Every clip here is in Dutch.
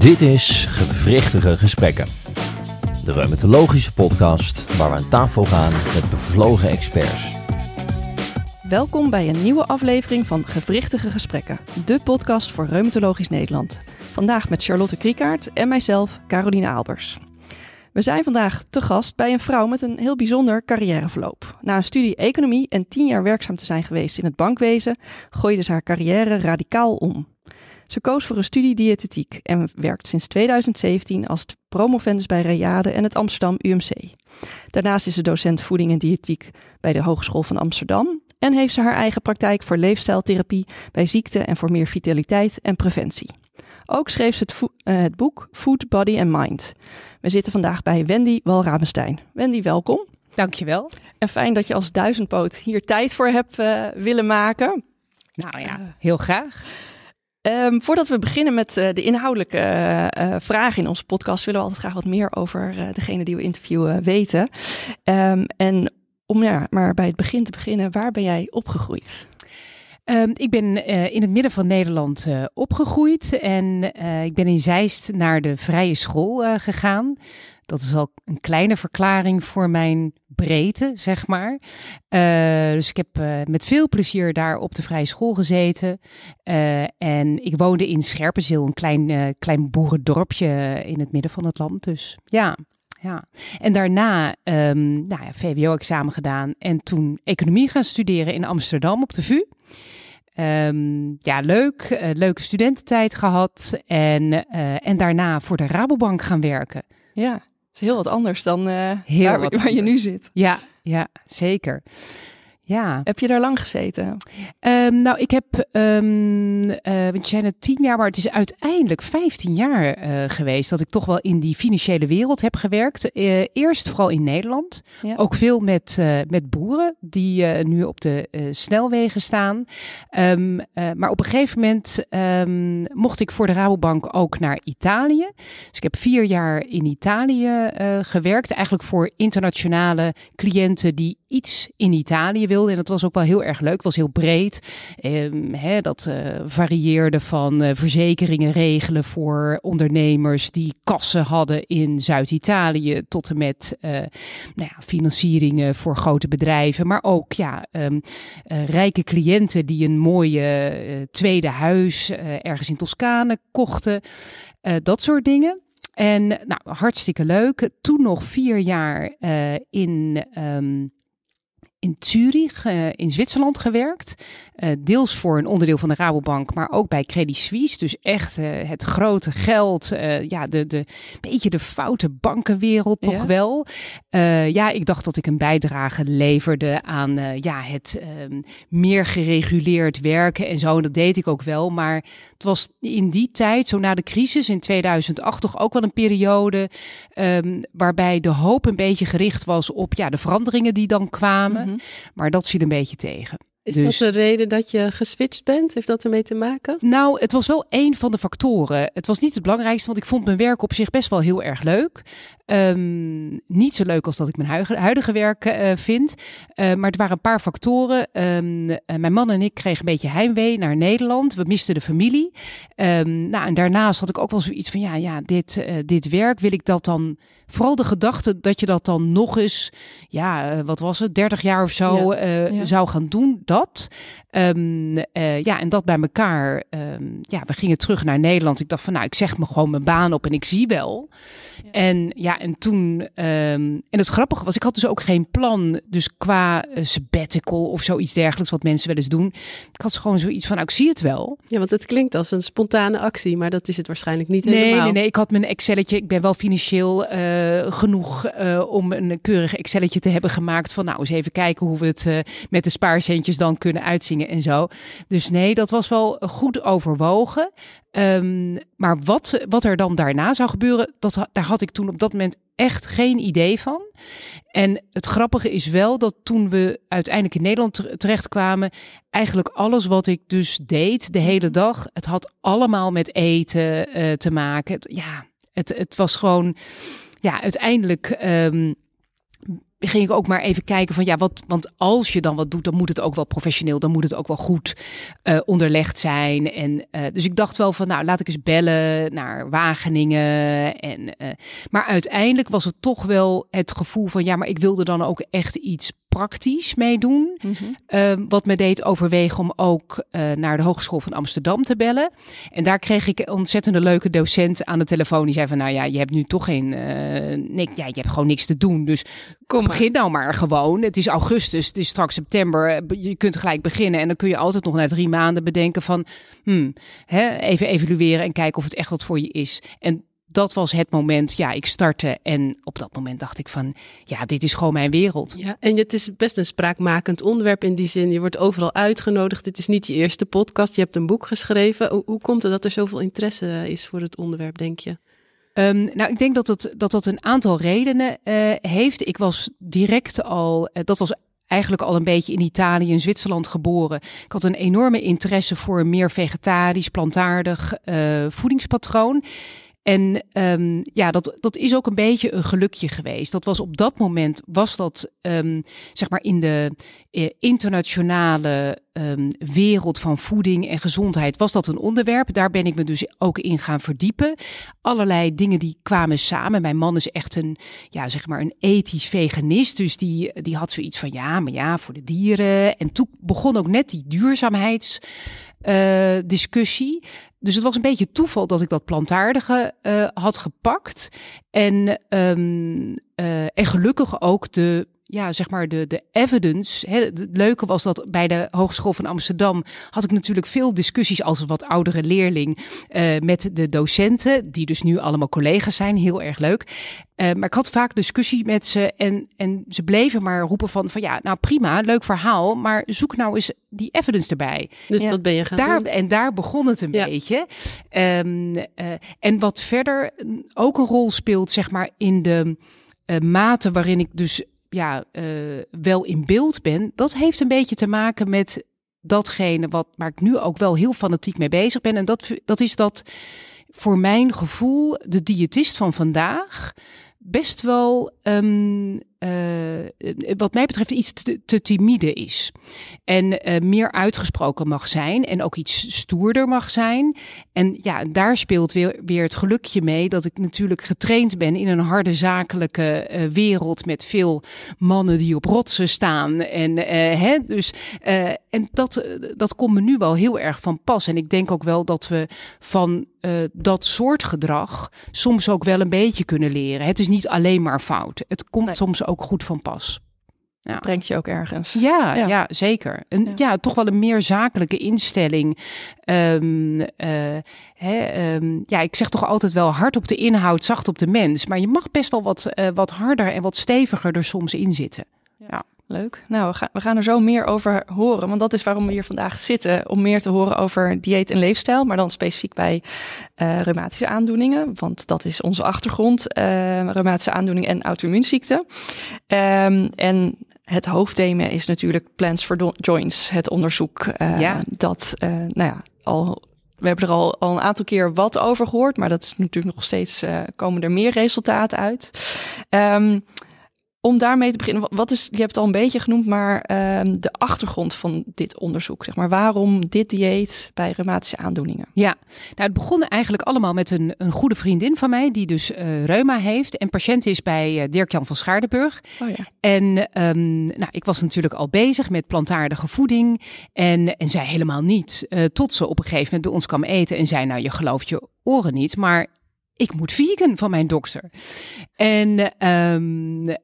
Dit is Gewrichtige Gesprekken. De reumatologische podcast waar we aan tafel gaan met bevlogen experts. Welkom bij een nieuwe aflevering van Gewrichtige Gesprekken, de podcast voor Reumatologisch Nederland. Vandaag met Charlotte Kriekaert en mijzelf, Caroline Aalbers. We zijn vandaag te gast bij een vrouw met een heel bijzonder carrièreverloop. Na een studie economie en tien jaar werkzaam te zijn geweest in het bankwezen, gooide ze haar carrière radicaal om. Ze koos voor een studie diëtetiek en werkt sinds 2017 als promovendus bij Reade en het Amsterdam UMC. Daarnaast is ze docent voeding en diëtiek bij de Hogeschool van Amsterdam en heeft ze haar eigen praktijk voor leefstijltherapie bij ziekte en voor meer vitaliteit en preventie. Ook schreef ze het, uh, het boek Food, Body and Mind. We zitten vandaag bij Wendy Walramenstein. Wendy, welkom. Dankjewel. En fijn dat je als duizendpoot hier tijd voor hebt uh, willen maken. Nou ja, heel graag. Um, voordat we beginnen met uh, de inhoudelijke uh, vragen in onze podcast, willen we altijd graag wat meer over uh, degene die we interviewen weten. Um, en om ja, maar bij het begin te beginnen, waar ben jij opgegroeid? Um, ik ben in het midden van Nederland opgegroeid en ik ben in Zeist naar de vrije school gegaan. Dat is al een kleine verklaring voor mijn breedte, zeg maar. Uh, dus ik heb uh, met veel plezier daar op de vrije school gezeten. Uh, en ik woonde in Scherpenzeel, een klein, klein boerendorpje in het midden van het land. Dus ja, ja. En daarna um, nou ja, VWO-examen gedaan en toen economie gaan studeren in Amsterdam op de VU. Um, ja, leuk. leuke studententijd gehad. En, en daarna voor de Rabobank gaan werken. Ja heel wat anders dan uh, heel waar, waar je nu zit. Ja, ja, zeker. Ja. Heb je daar lang gezeten? Um, nou, ik heb, um, uh, want je zei het tien jaar, maar het is uiteindelijk 15 jaar uh, geweest dat ik toch wel in die financiële wereld heb gewerkt. Uh, eerst vooral in Nederland. Ja. Ook veel met, met boeren die nu op de snelwegen staan. Um, maar op een gegeven moment mocht ik voor de Rabobank ook naar Italië. Dus ik heb vier jaar in Italië gewerkt. Eigenlijk voor internationale cliënten die iets in Italië wilden. En dat was ook wel heel erg leuk. Het was heel breed. Hè, dat uh, varieerde van uh, verzekeringen regelen voor ondernemers die kassen hadden in Zuid-Italië. Tot en met uh, nou ja, financieringen voor grote bedrijven. Maar ook ja, um, rijke cliënten die een mooie tweede huis ergens in Toscane kochten. dat soort dingen. En nou, hartstikke leuk. Toen nog vier jaar in. Um, in Zurich uh, in Zwitserland gewerkt. Uh, deels voor een onderdeel van de Rabobank, maar ook bij Credit Suisse. Dus echt uh, het grote geld. ja, de, de beetje de foute bankenwereld toch ja. wel. ja, ik dacht dat ik een bijdrage leverde aan ja, het ehm, meer gereguleerd werken en zo. Dat deed ik ook wel. Maar het was in die tijd, zo na de crisis in 2008, toch ook wel een periode um, waarbij de hoop een beetje gericht was op ja, de veranderingen die dan kwamen. Mm -hmm. Maar dat viel een beetje tegen. Is dus, dat de reden dat je geswitcht bent? Heeft dat ermee te maken? Nou, het was wel een van de factoren. Het was niet het belangrijkste, want ik vond mijn werk op zich best wel heel erg leuk. Um, niet zo leuk als dat ik mijn huidige, huidige werk uh, vind. Uh, maar er waren een paar factoren. Um, uh, mijn man en ik kregen een beetje heimwee naar Nederland. We misten de familie. Um, nou, en daarnaast had ik ook wel zoiets van, ja, ja dit, dit werk, wil ik dat dan... Vooral de gedachte dat je dat dan nog eens, ja, wat was het, 30 jaar of zo ja, ja. zou gaan doen, dat. ja, en dat bij elkaar. ja, we gingen terug naar Nederland. Ik dacht van, nou, ik zeg me gewoon mijn baan op en ik zie wel. En ja, en toen, um, en het grappige was, ik had dus ook geen plan, dus qua uh, sabbatical of zoiets dergelijks, wat mensen wel eens doen. Ik had gewoon zoiets van, nou, ik zie het wel. Ja, want het klinkt als een spontane actie, maar dat is het waarschijnlijk niet nee, helemaal. Nee, nee, ik had mijn Excelletje, ik ben wel financieel uh, genoeg uh, om een keurig Excelletje te hebben gemaakt van, nou, eens even kijken hoe we het met de spaarcentjes dan kunnen uitzingen en zo. Dus nee, dat was wel goed overwogen. Um, maar wat, wat er dan daarna zou gebeuren, dat, daar had ik toen op dat moment echt geen idee van. En het grappige is wel dat toen we uiteindelijk in Nederland terechtkwamen, eigenlijk alles wat ik dus deed de hele dag, het had allemaal met eten uh, te maken. Het, ja, het, het was gewoon, ja, uiteindelijk. Um, ging ik ook maar even kijken van ja, wat, want als je dan wat doet, dan moet het ook wel professioneel, dan moet het ook wel goed uh, onderlegd zijn. En uh, dus ik dacht wel van nou, laat ik eens bellen naar Wageningen. En, uh, maar uiteindelijk was het toch wel het gevoel van ja, maar ik wilde dan ook echt iets praktisch meedoen. Mm -hmm. wat me deed overwegen om ook uh, naar de Hogeschool van Amsterdam te bellen. En daar kreeg ik een ontzettende leuke docent aan de telefoon. Die zei van, nou ja, je hebt nu toch geen... Uh, niks, ja, je hebt gewoon niks te doen. Dus Kom begin nou maar gewoon. Het is augustus, het is straks september. Je kunt gelijk beginnen. En dan kun je altijd nog na drie maanden bedenken van... Hmm, hè, even evalueren en kijken of het echt wat voor je is. En dat was het moment, ja, ik startte en op dat moment dacht ik van, ja, dit is gewoon mijn wereld. Ja, en het is best een spraakmakend onderwerp in die zin. Je wordt overal uitgenodigd. Dit is niet je eerste podcast. Je hebt een boek geschreven. Hoe, komt het dat er zoveel interesse is voor het onderwerp, denk je? Um, nou, ik denk dat het, dat, dat een aantal redenen uh, heeft. Ik was direct al, uh, dat was eigenlijk al een beetje in Italië en Zwitserland geboren. Ik had een enorme interesse voor een meer vegetarisch, plantaardig uh, voedingspatroon. En um, ja, dat, dat is ook een beetje een gelukje geweest. Dat was op dat moment, was dat um, zeg maar in de eh, internationale um, wereld van voeding en gezondheid, was dat een onderwerp. Daar ben ik me dus ook in gaan verdiepen. Allerlei dingen die kwamen samen. Mijn man is echt een, ja, zeg maar een ethisch veganist. Dus die, die had zoiets van, ja, maar ja, voor de dieren. En toen begon ook net die duurzaamheids uh, discussie. Dus het was een beetje toeval dat ik dat plantaardige uh, had gepakt. En, um, uh, en gelukkig ook de ja, zeg maar de, de evidence. Hè, het leuke was dat bij de Hogeschool van Amsterdam had ik natuurlijk veel discussies als een wat oudere leerling uh, met de docenten, die dus nu allemaal collega's zijn. Heel erg leuk. Uh, maar ik had vaak discussie met ze en, en ze bleven maar roepen van, van ja, nou prima, leuk verhaal, maar zoek nou eens die evidence erbij. Dus ja. dat ben je gaan daar, doen. En daar begon het een ja. beetje. Um, uh, en wat verder ook een rol speelt, zeg maar, in de uh, mate waarin ik dus ja, uh, wel in beeld ben, dat heeft een beetje te maken met datgene wat, waar ik nu ook wel heel fanatiek mee bezig ben. En dat, dat is dat voor mijn gevoel de diëtist van vandaag best wel um, uh, wat mij betreft iets te, te timide is. En uh, meer uitgesproken mag zijn en ook iets stoerder mag zijn. En ja, daar speelt weer, weer het gelukje mee dat ik natuurlijk getraind ben in een harde zakelijke uh, wereld met veel mannen die op rotsen staan. En, hè, dus, en dat, dat komt me nu wel heel erg van pas. En ik denk ook wel dat we van dat soort gedrag soms ook wel een beetje kunnen leren. Het is niet alleen maar fout. Het komt nee. soms ook goed van pas. Ja. Brengt je ook ergens. Ja, ja. ja zeker. Een, ja. ja. toch wel een meer zakelijke instelling. Um, uh, hè, um, ja, ik zeg toch altijd wel hard op de inhoud, zacht op de mens. Maar je mag best wel wat, uh, wat harder en wat steviger er soms in zitten. Ja. Leuk. Nou, we gaan, we gaan er zo meer over horen. Want dat is waarom we hier vandaag zitten. Om meer te horen over dieet en leefstijl. Maar dan specifiek bij uh, reumatische aandoeningen. Want dat is onze achtergrond. Uh, reumatische aandoeningen en auto-immuunziekten. Um, en het hoofdthema is natuurlijk Plans for Joints. Het onderzoek uh, ja. dat, nou ja, al we hebben er al, al een aantal keer wat over gehoord, maar dat is natuurlijk nog steeds uh, komen er meer resultaten uit. Um, om daarmee te beginnen, wat is, je hebt het al een beetje genoemd, maar um, de achtergrond van dit onderzoek, zeg maar, waarom dit dieet bij reumatische aandoeningen? Ja, nou, het begon eigenlijk allemaal met een, een goede vriendin van mij, die dus uh, reuma heeft en patiënt is bij uh, Dirk-Jan van Schaardenburg. Oh ja. En um, nou, ik was natuurlijk al bezig met plantaardige voeding en, en zij helemaal niet, uh, tot ze op een gegeven moment bij ons kwam eten en zei, nou, je gelooft je oren niet, maar ik moet vegan van mijn dokter. En um,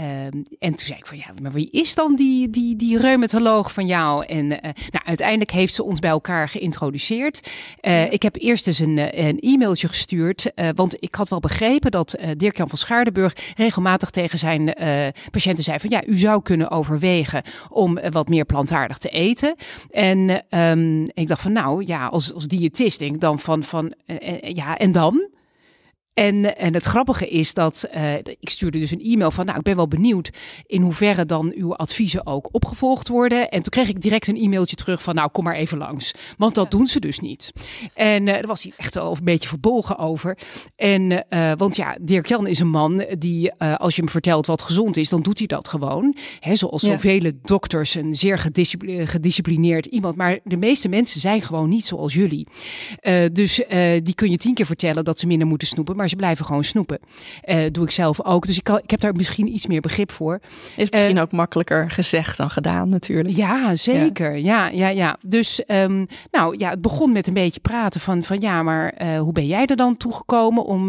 Um, en toen zei ik van ja, maar wie is dan die, die, die reumatoloog van jou? En uh, nou, uiteindelijk heeft ze ons bij elkaar geïntroduceerd. Uh, ik heb eerst eens een, een e-mailtje gestuurd, uh, want ik had wel begrepen dat Dirk-Jan van Schaardenburg regelmatig tegen zijn patiënten zei van ja, u zou kunnen overwegen om wat meer plantaardig te eten. En um, ik dacht van nou ja, als, als diëtist denk ik dan van, van ja, en dan? En, en het grappige is dat uh, ik stuurde dus een e-mail van, nou, ik ben wel benieuwd in hoeverre dan uw adviezen ook opgevolgd worden. En toen kreeg ik direct een e-mailtje terug van, nou, kom maar even langs. Want dat doen ze dus niet. En uh, daar was hij echt wel een beetje verbolgen over. En, uh, want ja, Dirk-Jan is een man die, als je hem vertelt wat gezond is, dan doet hij dat gewoon. He, zoals ja. zoveel dokters, een zeer gedisciplineerd iemand. Maar de meeste mensen zijn gewoon niet zoals jullie. dus die kun je tien keer vertellen dat ze minder moeten snoepen maar ze blijven gewoon snoepen. Uh, doe ik zelf ook. Dus ik, kan, ik heb daar misschien iets meer begrip voor. Is misschien uh, ook makkelijker gezegd dan gedaan natuurlijk. Ja, zeker. Ja, ja, ja. Dus um, nou ja, het begon met een beetje praten van, van ja, maar uh, hoe ben jij er dan toegekomen om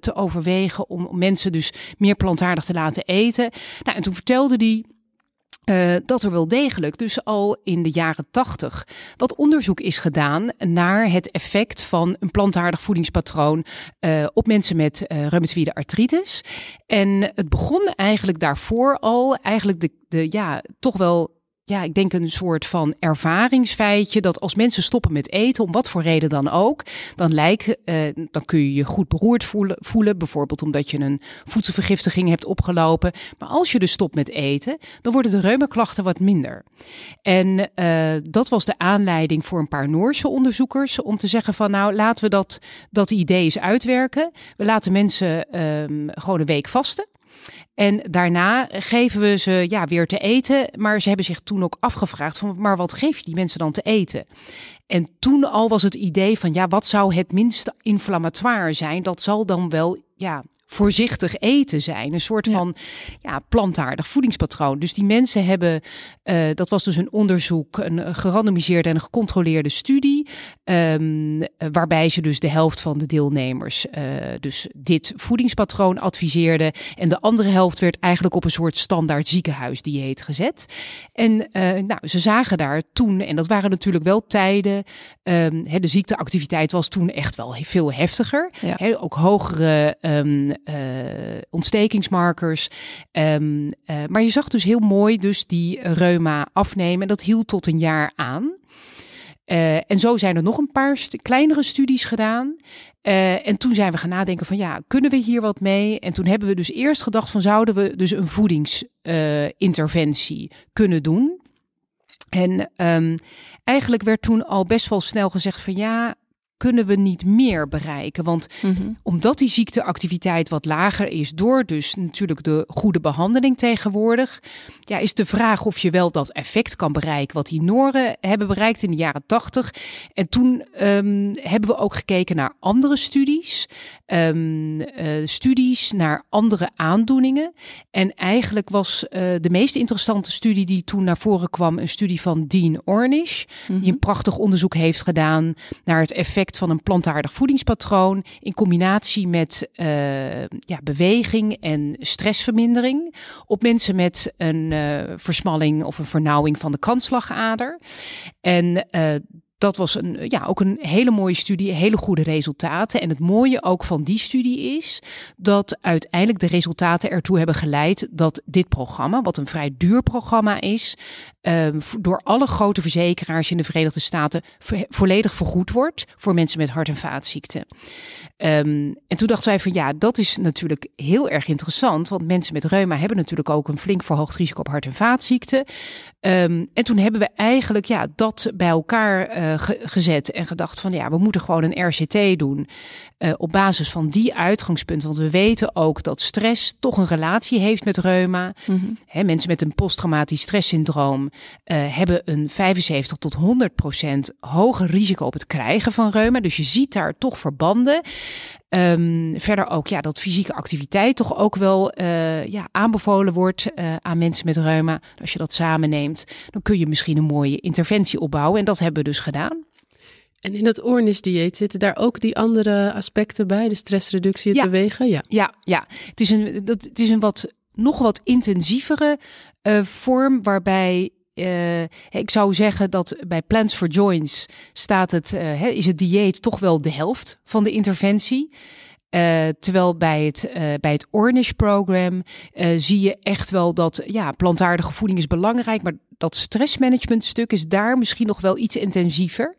te overwegen om mensen dus meer plantaardig te laten eten? Nou, en toen vertelde die uh, dat er wel degelijk, dus al in de jaren tachtig, wat onderzoek is gedaan naar het effect van een plantaardig voedingspatroon uh, op mensen met uh, reumatoïde artritis. En het begon eigenlijk daarvoor al, eigenlijk de, de ja, toch wel ja, ik denk een soort van ervaringsfeitje dat als mensen stoppen met eten, om wat voor reden dan ook, dan lijkt, uh, dan kun je je goed beroerd voelen, voelen, bijvoorbeeld omdat je een voedselvergiftiging hebt opgelopen. Maar als je dus stopt met eten, dan worden de reumaklachten wat minder. En uh, dat was de aanleiding voor een paar Noorse onderzoekers om te zeggen van nou, laten we dat, dat idee eens uitwerken. We laten mensen um, gewoon een week vasten. En daarna geven we ze ja, weer te eten. Maar ze hebben zich toen ook afgevraagd van, maar wat geef je die mensen dan te eten? En toen al was het idee van, ja, wat zou het minst inflammatoire zijn? Dat zal dan wel, ja, voorzichtig eten zijn. Een soort van ja, plantaardig voedingspatroon. Dus die mensen hebben, uh, dat was dus een onderzoek, een gerandomiseerde en gecontroleerde studie. Um, waarbij ze dus de helft van de deelnemers uh, dus dit voedingspatroon adviseerden. En de andere helft werd eigenlijk op een soort standaard ziekenhuisdieet gezet. En uh, nou, ze zagen daar toen, en dat waren natuurlijk wel tijden, um, de ziekteactiviteit was toen echt wel veel heftiger. Ja. He, ook hogere um, uh, ontstekingsmarkers. Um, uh, maar je zag dus heel mooi dus die reuma afnemen. En dat hield tot een jaar aan. Uh, en zo zijn er nog een paar kleinere studies gedaan. En toen zijn we gaan nadenken van ja, kunnen we hier wat mee? En toen hebben we dus eerst gedacht van zouden we dus een voedingsinterventie kunnen doen? En um, eigenlijk werd toen al best wel snel gezegd van ja, kunnen we niet meer bereiken. Want mm -hmm. omdat die ziekteactiviteit wat lager is, door dus natuurlijk de goede behandeling tegenwoordig, ja, is de vraag of je wel dat effect kan bereiken wat die Noren hebben bereikt in de jaren tachtig. En toen um, hebben we ook gekeken naar andere studies, um, uh, studies naar andere aandoeningen. En eigenlijk was uh, de meest interessante studie die toen naar voren kwam, een studie van Dean Ornish, mm -hmm. die een prachtig onderzoek heeft gedaan naar het effect van een plantaardig voedingspatroon in combinatie met uh, ja, beweging en stressvermindering op mensen met een uh, versmalling of een vernauwing van de kransslagader. En uh, dat was een, ja, ook een hele mooie studie, hele goede resultaten. En het mooie ook van die studie is dat uiteindelijk de resultaten ertoe hebben geleid dat dit programma, wat een vrij duur programma is, um, door alle grote verzekeraars in de Verenigde Staten volledig vergoed wordt voor mensen met hart- en vaatziekten. Um, en toen dachten wij van ja, dat is natuurlijk heel erg interessant, want mensen met reuma hebben natuurlijk ook een flink verhoogd risico op hart- en vaatziekten. Um, en toen hebben we eigenlijk ja, dat bij elkaar uh, ge gezet en gedacht van ja, we moeten gewoon een RCT doen uh, op basis van die uitgangspunten. Want we weten ook dat stress toch een relatie heeft met reuma. Mm -hmm. He, mensen met een posttraumatisch stresssyndroom uh, hebben een 75 tot 100 procent hoger risico op het krijgen van reuma. Dus je ziet daar toch verbanden. Um, verder ook ja, dat fysieke activiteit toch ook wel uh, ja, aanbevolen wordt uh, aan mensen met reuma. Als je dat samen neemt, dan kun je misschien een mooie interventie opbouwen. En dat hebben we dus gedaan. En in dat oornisdieet zitten daar ook die andere aspecten bij, de stressreductie, het ja. bewegen? Ja, ja, ja. Het, is een, dat, het is een wat, nog wat intensievere uh, vorm waarbij uh, ik zou zeggen dat bij Plans for Joints staat het, uh, is het dieet toch wel de helft van de interventie. Uh, terwijl bij het, bij het Ornish program uh, zie je echt wel dat ja, plantaardige voeding is belangrijk, maar dat stressmanagement stuk is daar misschien nog wel iets intensiever.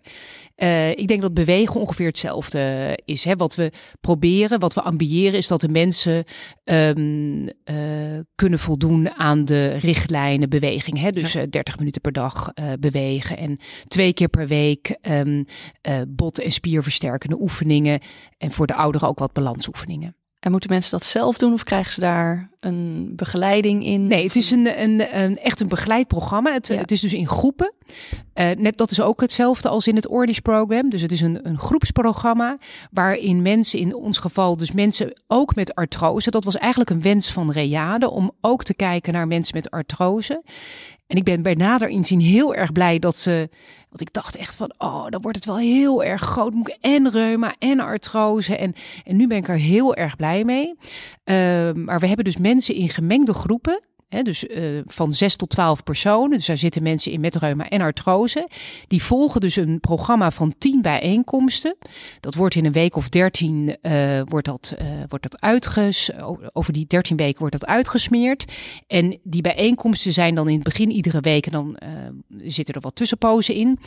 Uh, ik denk dat bewegen ongeveer hetzelfde is. Hè? Wat we proberen, wat we ambiëren, is dat de mensen um, uh, kunnen voldoen aan de richtlijnen beweging. Hè? Dus ja. 30 minuten per dag bewegen en twee keer per week um, bot- en spierversterkende oefeningen. En voor de ouderen ook wat balansoefeningen. En moeten mensen dat zelf doen of krijgen ze daar een begeleiding in? Nee, het is een, een, een echt een begeleid programma. Het, ja. het is dus in groepen. Uh, net dat is ook hetzelfde als in het Ordis program. Dus het is een, een groepsprogramma waarin mensen, in ons geval dus mensen ook met artrose. Dat was eigenlijk een wens van Reade om ook te kijken naar mensen met artrose. En ik ben bij nader inzien heel erg blij dat ze. Want ik dacht echt van, oh, dan wordt het wel heel erg groot. Moet ik en reuma en artrose. En, en nu ben ik er heel erg blij mee. Uh, maar we hebben dus mensen in gemengde groepen. Hè, dus uh, van 6 tot 12 personen. Dus daar zitten mensen in met reuma en artrose. Die volgen dus een programma van 10 bijeenkomsten. Dat wordt in een week of 13 uh, wordt dat, uh, wordt dat uitges over die 13 weken wordt dat uitgesmeerd. En die bijeenkomsten zijn dan in het begin iedere week en dan zitten er wat tussenpozen in.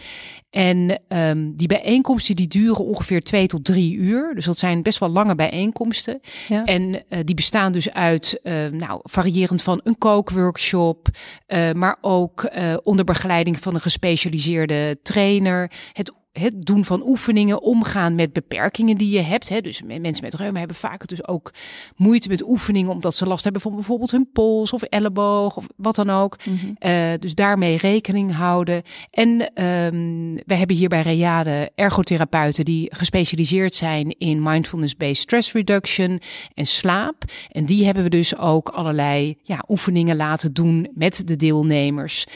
En um, die bijeenkomsten die duren ongeveer 2 tot 3 uur. Dus dat zijn best wel lange bijeenkomsten. Ja. En die bestaan dus uit nou variërend van een kookworkshop, uh, maar ook uh, onder begeleiding van een gespecialiseerde trainer. Het het doen van oefeningen, omgaan met beperkingen die je hebt. Hè. Dus mensen met reuma hebben vaak dus ook moeite met oefeningen, omdat ze last hebben van bijvoorbeeld hun pols of elleboog of wat dan ook. Mm -hmm. uh, dus daarmee rekening houden. En um, we hebben hier bij Reade ergotherapeuten die gespecialiseerd zijn in mindfulness-based stress reduction en slaap. En die hebben we dus ook allerlei ja, oefeningen laten doen met de deelnemers.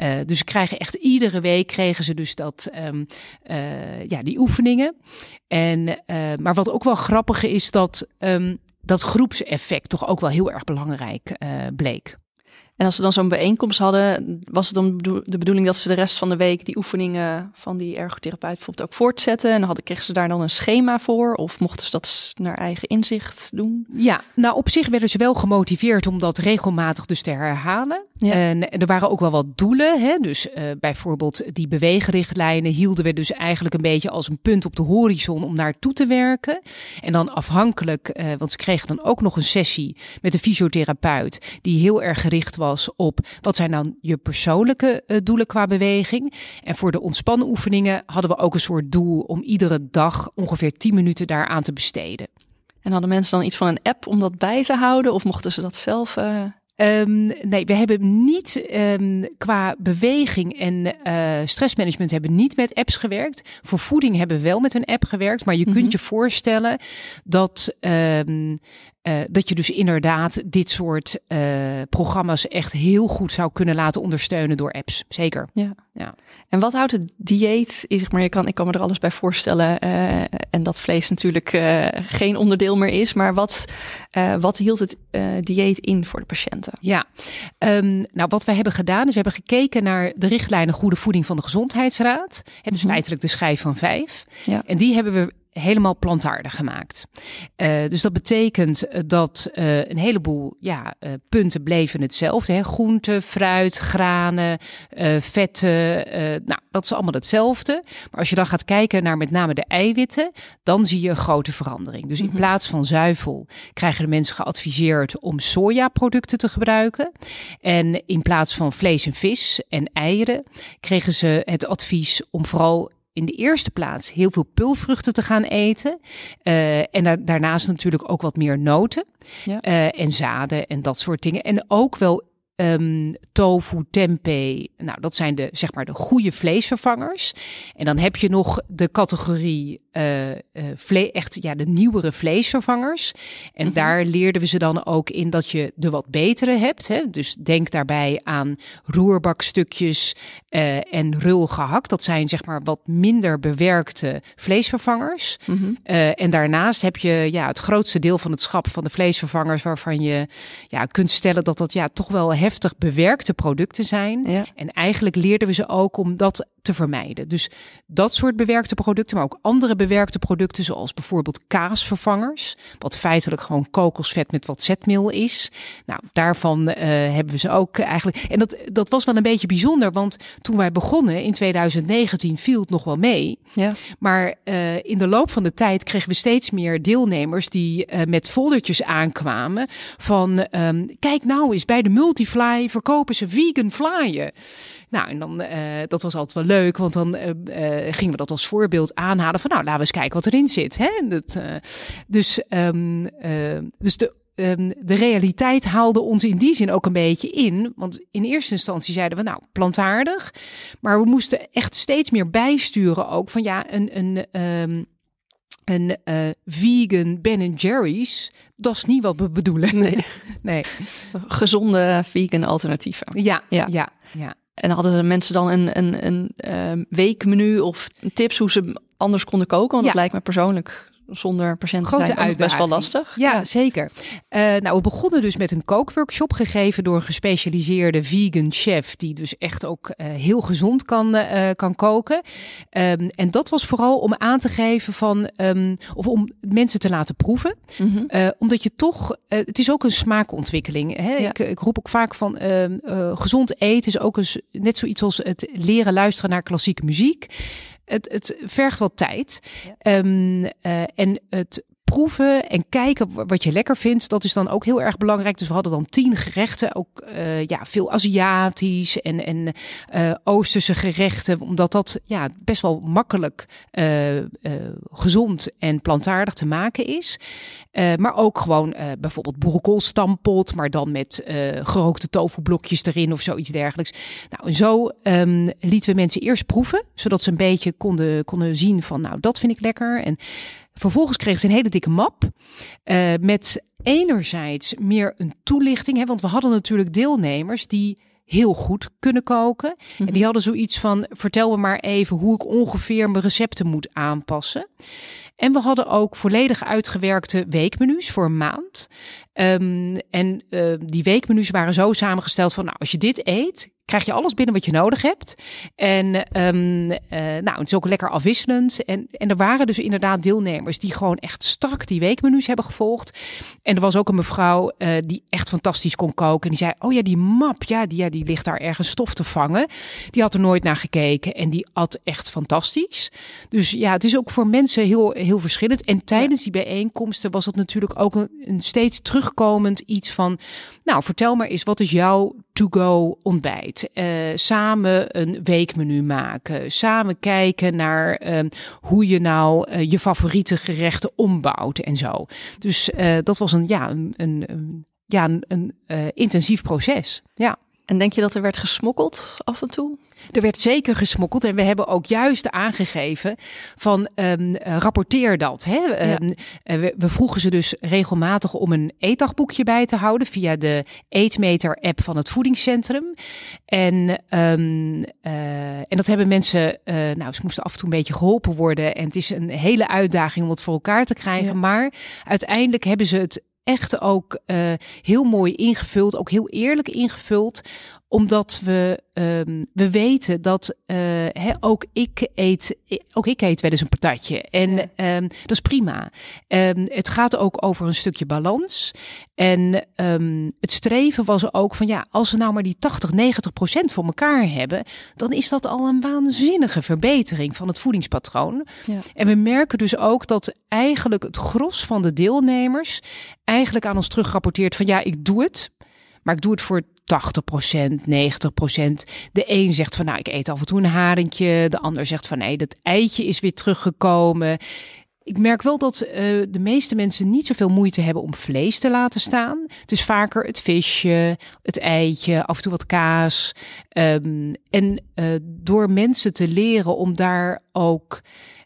Uh, dus ze krijgen echt iedere week kregen ze dus dat um, uh, ja, die oefeningen. En, uh, maar wat ook wel grappig is, dat um, dat groepseffect toch ook wel heel erg belangrijk uh, bleek. En als ze dan zo'n bijeenkomst hadden, was het dan de bedoeling dat ze de rest van de week die oefeningen van die ergotherapeut bijvoorbeeld ook voortzetten? En hadden, kregen ze daar dan een schema voor? Of mochten ze dat naar eigen inzicht doen? Ja, nou op zich werden ze wel gemotiveerd om dat regelmatig dus te herhalen. Ja. En er waren ook wel wat doelen. Hè? Dus uh, bijvoorbeeld die beweegrichtlijnen hielden we dus eigenlijk een beetje als een punt op de horizon om naartoe te werken. En dan afhankelijk, uh, want ze kregen dan ook nog een sessie met een fysiotherapeut die heel erg gericht was op wat zijn dan je persoonlijke uh, doelen qua beweging. En voor de ontspannen oefeningen hadden we ook een soort doel om iedere dag ongeveer 10 minuten daaraan te besteden. En hadden mensen dan iets van een app om dat bij te houden of mochten ze dat zelf? Uh... Um, nee, we hebben niet um, qua beweging en uh, stressmanagement hebben niet met apps gewerkt. Voor voeding hebben we wel met een app gewerkt. Maar je mm -hmm. kunt je voorstellen dat um, uh, dat je dus inderdaad dit soort uh, programma's echt heel goed zou kunnen laten ondersteunen door apps. Zeker. Ja. ja. En wat houdt het dieet? Zeg maar, je kan, ik kan me er alles bij voorstellen. Uh, en dat vlees natuurlijk geen onderdeel meer is. Maar wat, wat hield het dieet in voor de patiënten? Ja, um, nou wat wij hebben gedaan is we hebben gekeken naar de richtlijnen goede voeding van de Gezondheidsraad. En dus -hmm. feitelijk de schijf van vijf. Ja. En die hebben we helemaal plantaardig gemaakt. Uh, dus dat betekent dat uh, een heleboel ja, uh, punten bleven hetzelfde. Hè? Groente, fruit, granen, vetten. nou, dat is allemaal hetzelfde. Maar als je dan gaat kijken naar met name de eiwitten, dan zie je een grote verandering. Dus in mm -hmm. plaats van zuivel krijgen de mensen geadviseerd om sojaproducten te gebruiken. En in plaats van vlees en vis en eieren kregen ze het advies om vooral in de eerste plaats heel veel pulvruchten te gaan eten. Uh, en da daarnaast natuurlijk ook wat meer noten ja. uh, en zaden en dat soort dingen. En ook wel um, tofu, tempeh. Nou, dat zijn de, zeg maar, de goede vleesvervangers. En dan heb je nog de categorie uh, uh, vle echt ja, de nieuwere vleesvervangers. En mm -hmm. daar leerden we ze dan ook in dat je de wat betere hebt. Hè? Dus denk daarbij aan roerbakstukjes uh, en rul gehakt. Dat zijn zeg maar wat minder bewerkte vleesvervangers. Mm -hmm. en daarnaast heb je ja, het grootste deel van het schap van de vleesvervangers waarvan je ja, kunt stellen dat dat ja, toch wel heftig bewerkte producten zijn. Ja. En eigenlijk leerden we ze ook om dat te vermijden. Dus dat soort bewerkte producten, maar ook andere bewerkte producten, zoals bijvoorbeeld kaasvervangers, wat feitelijk gewoon kokosvet met wat zetmeel is. Nou, daarvan uh, hebben we ze ook eigenlijk. En dat, dat was wel een beetje bijzonder, want toen wij begonnen in 2019 viel het nog wel mee. Ja. Maar uh, in de loop van de tijd kregen we steeds meer deelnemers die uh, met foldertjes aankwamen van um, kijk nou eens bij de Multifly verkopen ze vegan flyen. Nou, en dan, uh, dat was altijd wel leuk, want dan uh, uh, gingen we dat als voorbeeld aanhalen van, nou, laten we eens kijken wat erin zit. Hè? Dat, dus, um, dus de, um, de realiteit haalde ons in die zin ook een beetje in. Want in eerste instantie zeiden we, nou, plantaardig. Maar we moesten echt steeds meer bijsturen ook van, ja, een, een um, een uh, vegan Ben Jerry's, dat is niet wat we bedoelen. Nee. nee. Gezonde vegan alternatieven. Ja, ja, ja. ja. En hadden de mensen dan een, een, een uh, weekmenu of tips hoe ze anders konden koken? Want ja. dat lijkt me persoonlijk zonder patiënten Grote zijn best wel lastig. Ja, ja. zeker. Uh, nou, we begonnen dus met een kookworkshop gegeven door een gespecialiseerde vegan chef die dus echt ook uh, heel gezond kan, uh, kan koken. Um, en dat was vooral om aan te geven van um, of om mensen te laten proeven, mm -hmm. omdat je toch het is ook een smaakontwikkeling. Hè? Ja. Ik, ik, roep ook vaak van ehm, gezond eten is ook eens net zoiets als het leren luisteren naar klassieke muziek het, het vergt wat tijd. Ja. Um, uh, en het proeven en kijken wat je lekker vindt. Dat is dan ook heel erg belangrijk. Dus we hadden dan tien gerechten. Ook uh, ja, veel Aziatisch en, en uh, Oosterse gerechten. Omdat dat ja, best wel makkelijk uh, gezond en plantaardig te maken is. maar ook gewoon bijvoorbeeld boerenkoolstampot. Maar dan met gerookte tofublokjes erin of zoiets dergelijks. Nou, en zo um, lieten we mensen eerst proeven. Zodat ze een beetje konden, konden zien van nou, dat vind ik lekker. En Vervolgens kregen ze een hele dikke map uh, met enerzijds meer een toelichting. Hè, want we hadden natuurlijk deelnemers die heel goed kunnen koken. En die mhm. hadden zoiets van: vertel me maar even hoe ik ongeveer mijn recepten moet aanpassen. En we hadden ook volledig uitgewerkte weekmenu's voor een maand. Um, en uh, die weekmenu's waren zo samengesteld van, nou, als je dit eet, krijg je alles binnen wat je nodig hebt. En um, uh, nou, het is ook lekker afwisselend. En, en er waren dus inderdaad deelnemers die gewoon echt strak die weekmenu's hebben gevolgd. En er was ook een mevrouw uh, die echt fantastisch kon koken. En die zei, oh ja, die map, ja die, ja, die ligt daar ergens stof te vangen. Die had er nooit naar gekeken en die at echt fantastisch. Dus ja, het is ook voor mensen heel, heel verschillend. En tijdens die bijeenkomsten was het natuurlijk ook een, een steeds terugkomend iets van, nou, vertel maar eens, wat is jouw to-go ontbijt. Uh, samen een weekmenu maken. Samen kijken naar uh, hoe je nou uh, je favoriete gerechten ombouwt en zo. Dus dat was een, ja, een, een, ja, een, een intensief proces. Ja. En denk je dat er werd gesmokkeld af en toe? Er werd zeker gesmokkeld en we hebben ook juist aangegeven van um, rapporteer dat. Hè? Ja. Um, we, we, vroegen ze dus regelmatig om een eetdagboekje bij te houden via de Eetmeter app van het voedingscentrum. En, um, uh, en dat hebben mensen, uh, nou ze moesten af en toe een beetje geholpen worden en het is een hele uitdaging om het voor elkaar te krijgen. Ja. Maar uiteindelijk hebben ze het echt ook uh, heel mooi ingevuld, ook heel eerlijk ingevuld omdat we, um, we weten dat uh, hè, ook, ik eet, ook ik eet wel eens een patatje. En ja. um, dat is prima. Um, het gaat ook over een stukje balans. En het streven was ook van ja, als we nou maar die 80, 90 procent voor elkaar hebben, dan is dat al een waanzinnige verbetering van het voedingspatroon. Ja. En we merken dus ook dat eigenlijk het gros van de deelnemers eigenlijk aan ons terugrapporteert van ja, ik doe het. Maar ik doe het voor 80%, 90%. De een zegt van nou, ik eet af en toe een haringje. De ander zegt van nee, dat eitje is weer teruggekomen. Ik merk wel dat uh, de meeste mensen niet zoveel moeite hebben om vlees te laten staan. Het is vaker het visje, het eitje, af en toe wat kaas. Um, en uh, door mensen te leren om daar ook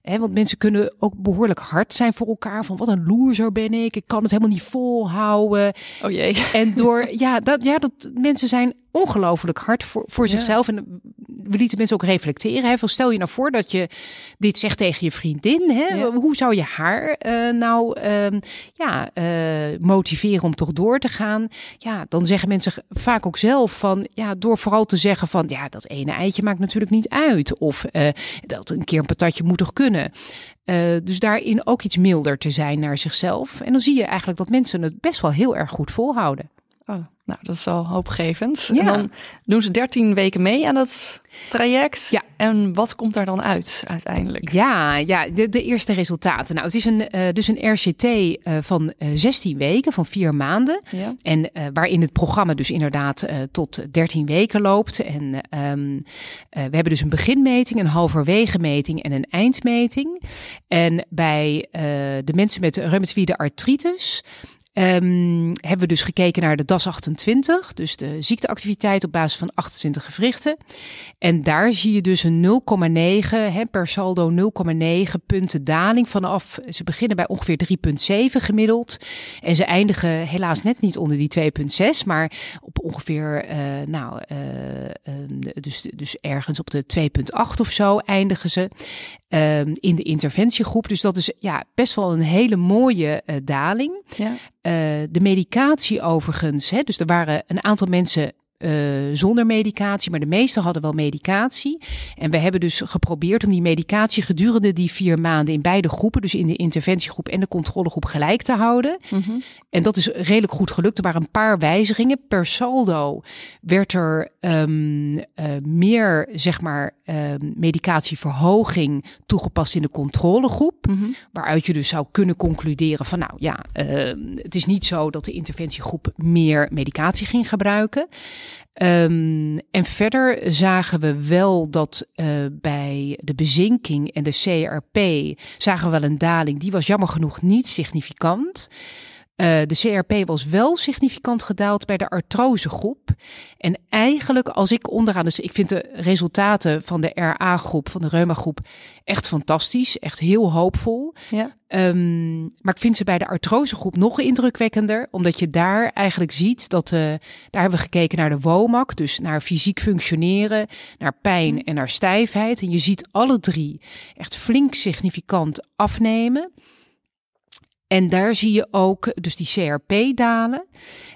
Want mensen kunnen ook behoorlijk hard zijn voor elkaar. Van wat een loser ben ik. Ik kan het helemaal niet volhouden. Oh jee. En door, ja, dat, ja, dat mensen zijn ongelooflijk hard voor, voor zichzelf. En we lieten mensen ook reflecteren. Hè? Van stel je nou voor dat je dit zegt tegen je vriendin. Hè? Ja. Hoe zou je haar uh, nou uh, ja, uh, motiveren om toch door te gaan? Ja, dan zeggen mensen vaak ook zelf van ja, door vooral te zeggen zeggen van ja, dat ene eitje maakt natuurlijk niet uit. Of uh, dat een keer een patatje moet toch kunnen. Uh, dus daarin ook iets milder te zijn naar zichzelf. En dan zie je eigenlijk dat mensen het best wel heel erg goed volhouden. Oh, nou, dat is wel hoopgevend. Ja. En dan doen ze 13 weken mee aan dat traject. Ja. En wat komt daar dan uit uiteindelijk? Ja, ja de, de eerste resultaten. Nou, het is een, uh, dus een RCT uh, van uh, 16 weken, van vier maanden. Ja. En waarin het programma dus inderdaad tot 13 weken loopt. En um, we hebben dus een beginmeting, een halverwege meting en een eindmeting. En bij de mensen met reumatoïde artritis Um, hebben we dus gekeken naar de DAS 28, dus de ziekteactiviteit op basis van 28 gewrichten. En daar zie je dus een 0,9 per saldo 0,9 punten daling vanaf. Ze beginnen bij ongeveer 3,7 gemiddeld. En ze eindigen helaas net niet onder die 2,6, maar op ongeveer, uh, nou, uh, dus, dus ergens op de 2,8 of zo eindigen ze um, in de interventiegroep. Dus dat is ja, best wel een hele mooie uh, daling. Ja. Uh, de medicatie overigens, hè, dus er waren een aantal mensen uh, zonder medicatie, maar de meeste hadden wel medicatie. En we hebben dus geprobeerd om die medicatie gedurende die vier maanden in beide groepen, dus in de interventiegroep en de controlegroep, gelijk te houden. Mm -hmm. En dat is redelijk goed gelukt. Er waren een paar wijzigingen. Per saldo werd er um, uh, meer, zeg maar, um, medicatieverhoging toegepast in de controlegroep. Mm -hmm. Waaruit je dus zou kunnen concluderen van, nou ja, uh, het is niet zo dat de interventiegroep meer medicatie ging gebruiken. Um, en verder zagen we wel dat uh, bij de bezinking en de CRP zagen we wel een daling. Die was jammer genoeg niet significant. Uh, de CRP was wel significant gedaald bij de artrosegroep. En eigenlijk als ik onderaan, dus ik vind de resultaten van de RA-groep, van de reuma-groep, echt fantastisch. Echt heel hoopvol. Ja. Um, maar ik vind ze bij de artrosegroep nog indrukwekkender. Omdat je daar eigenlijk ziet dat, uh, daar hebben we gekeken naar de WOMAC. Dus naar fysiek functioneren, naar pijn en naar stijfheid. En je ziet alle drie echt flink significant afnemen. En daar zie je ook dus die CRP dalen.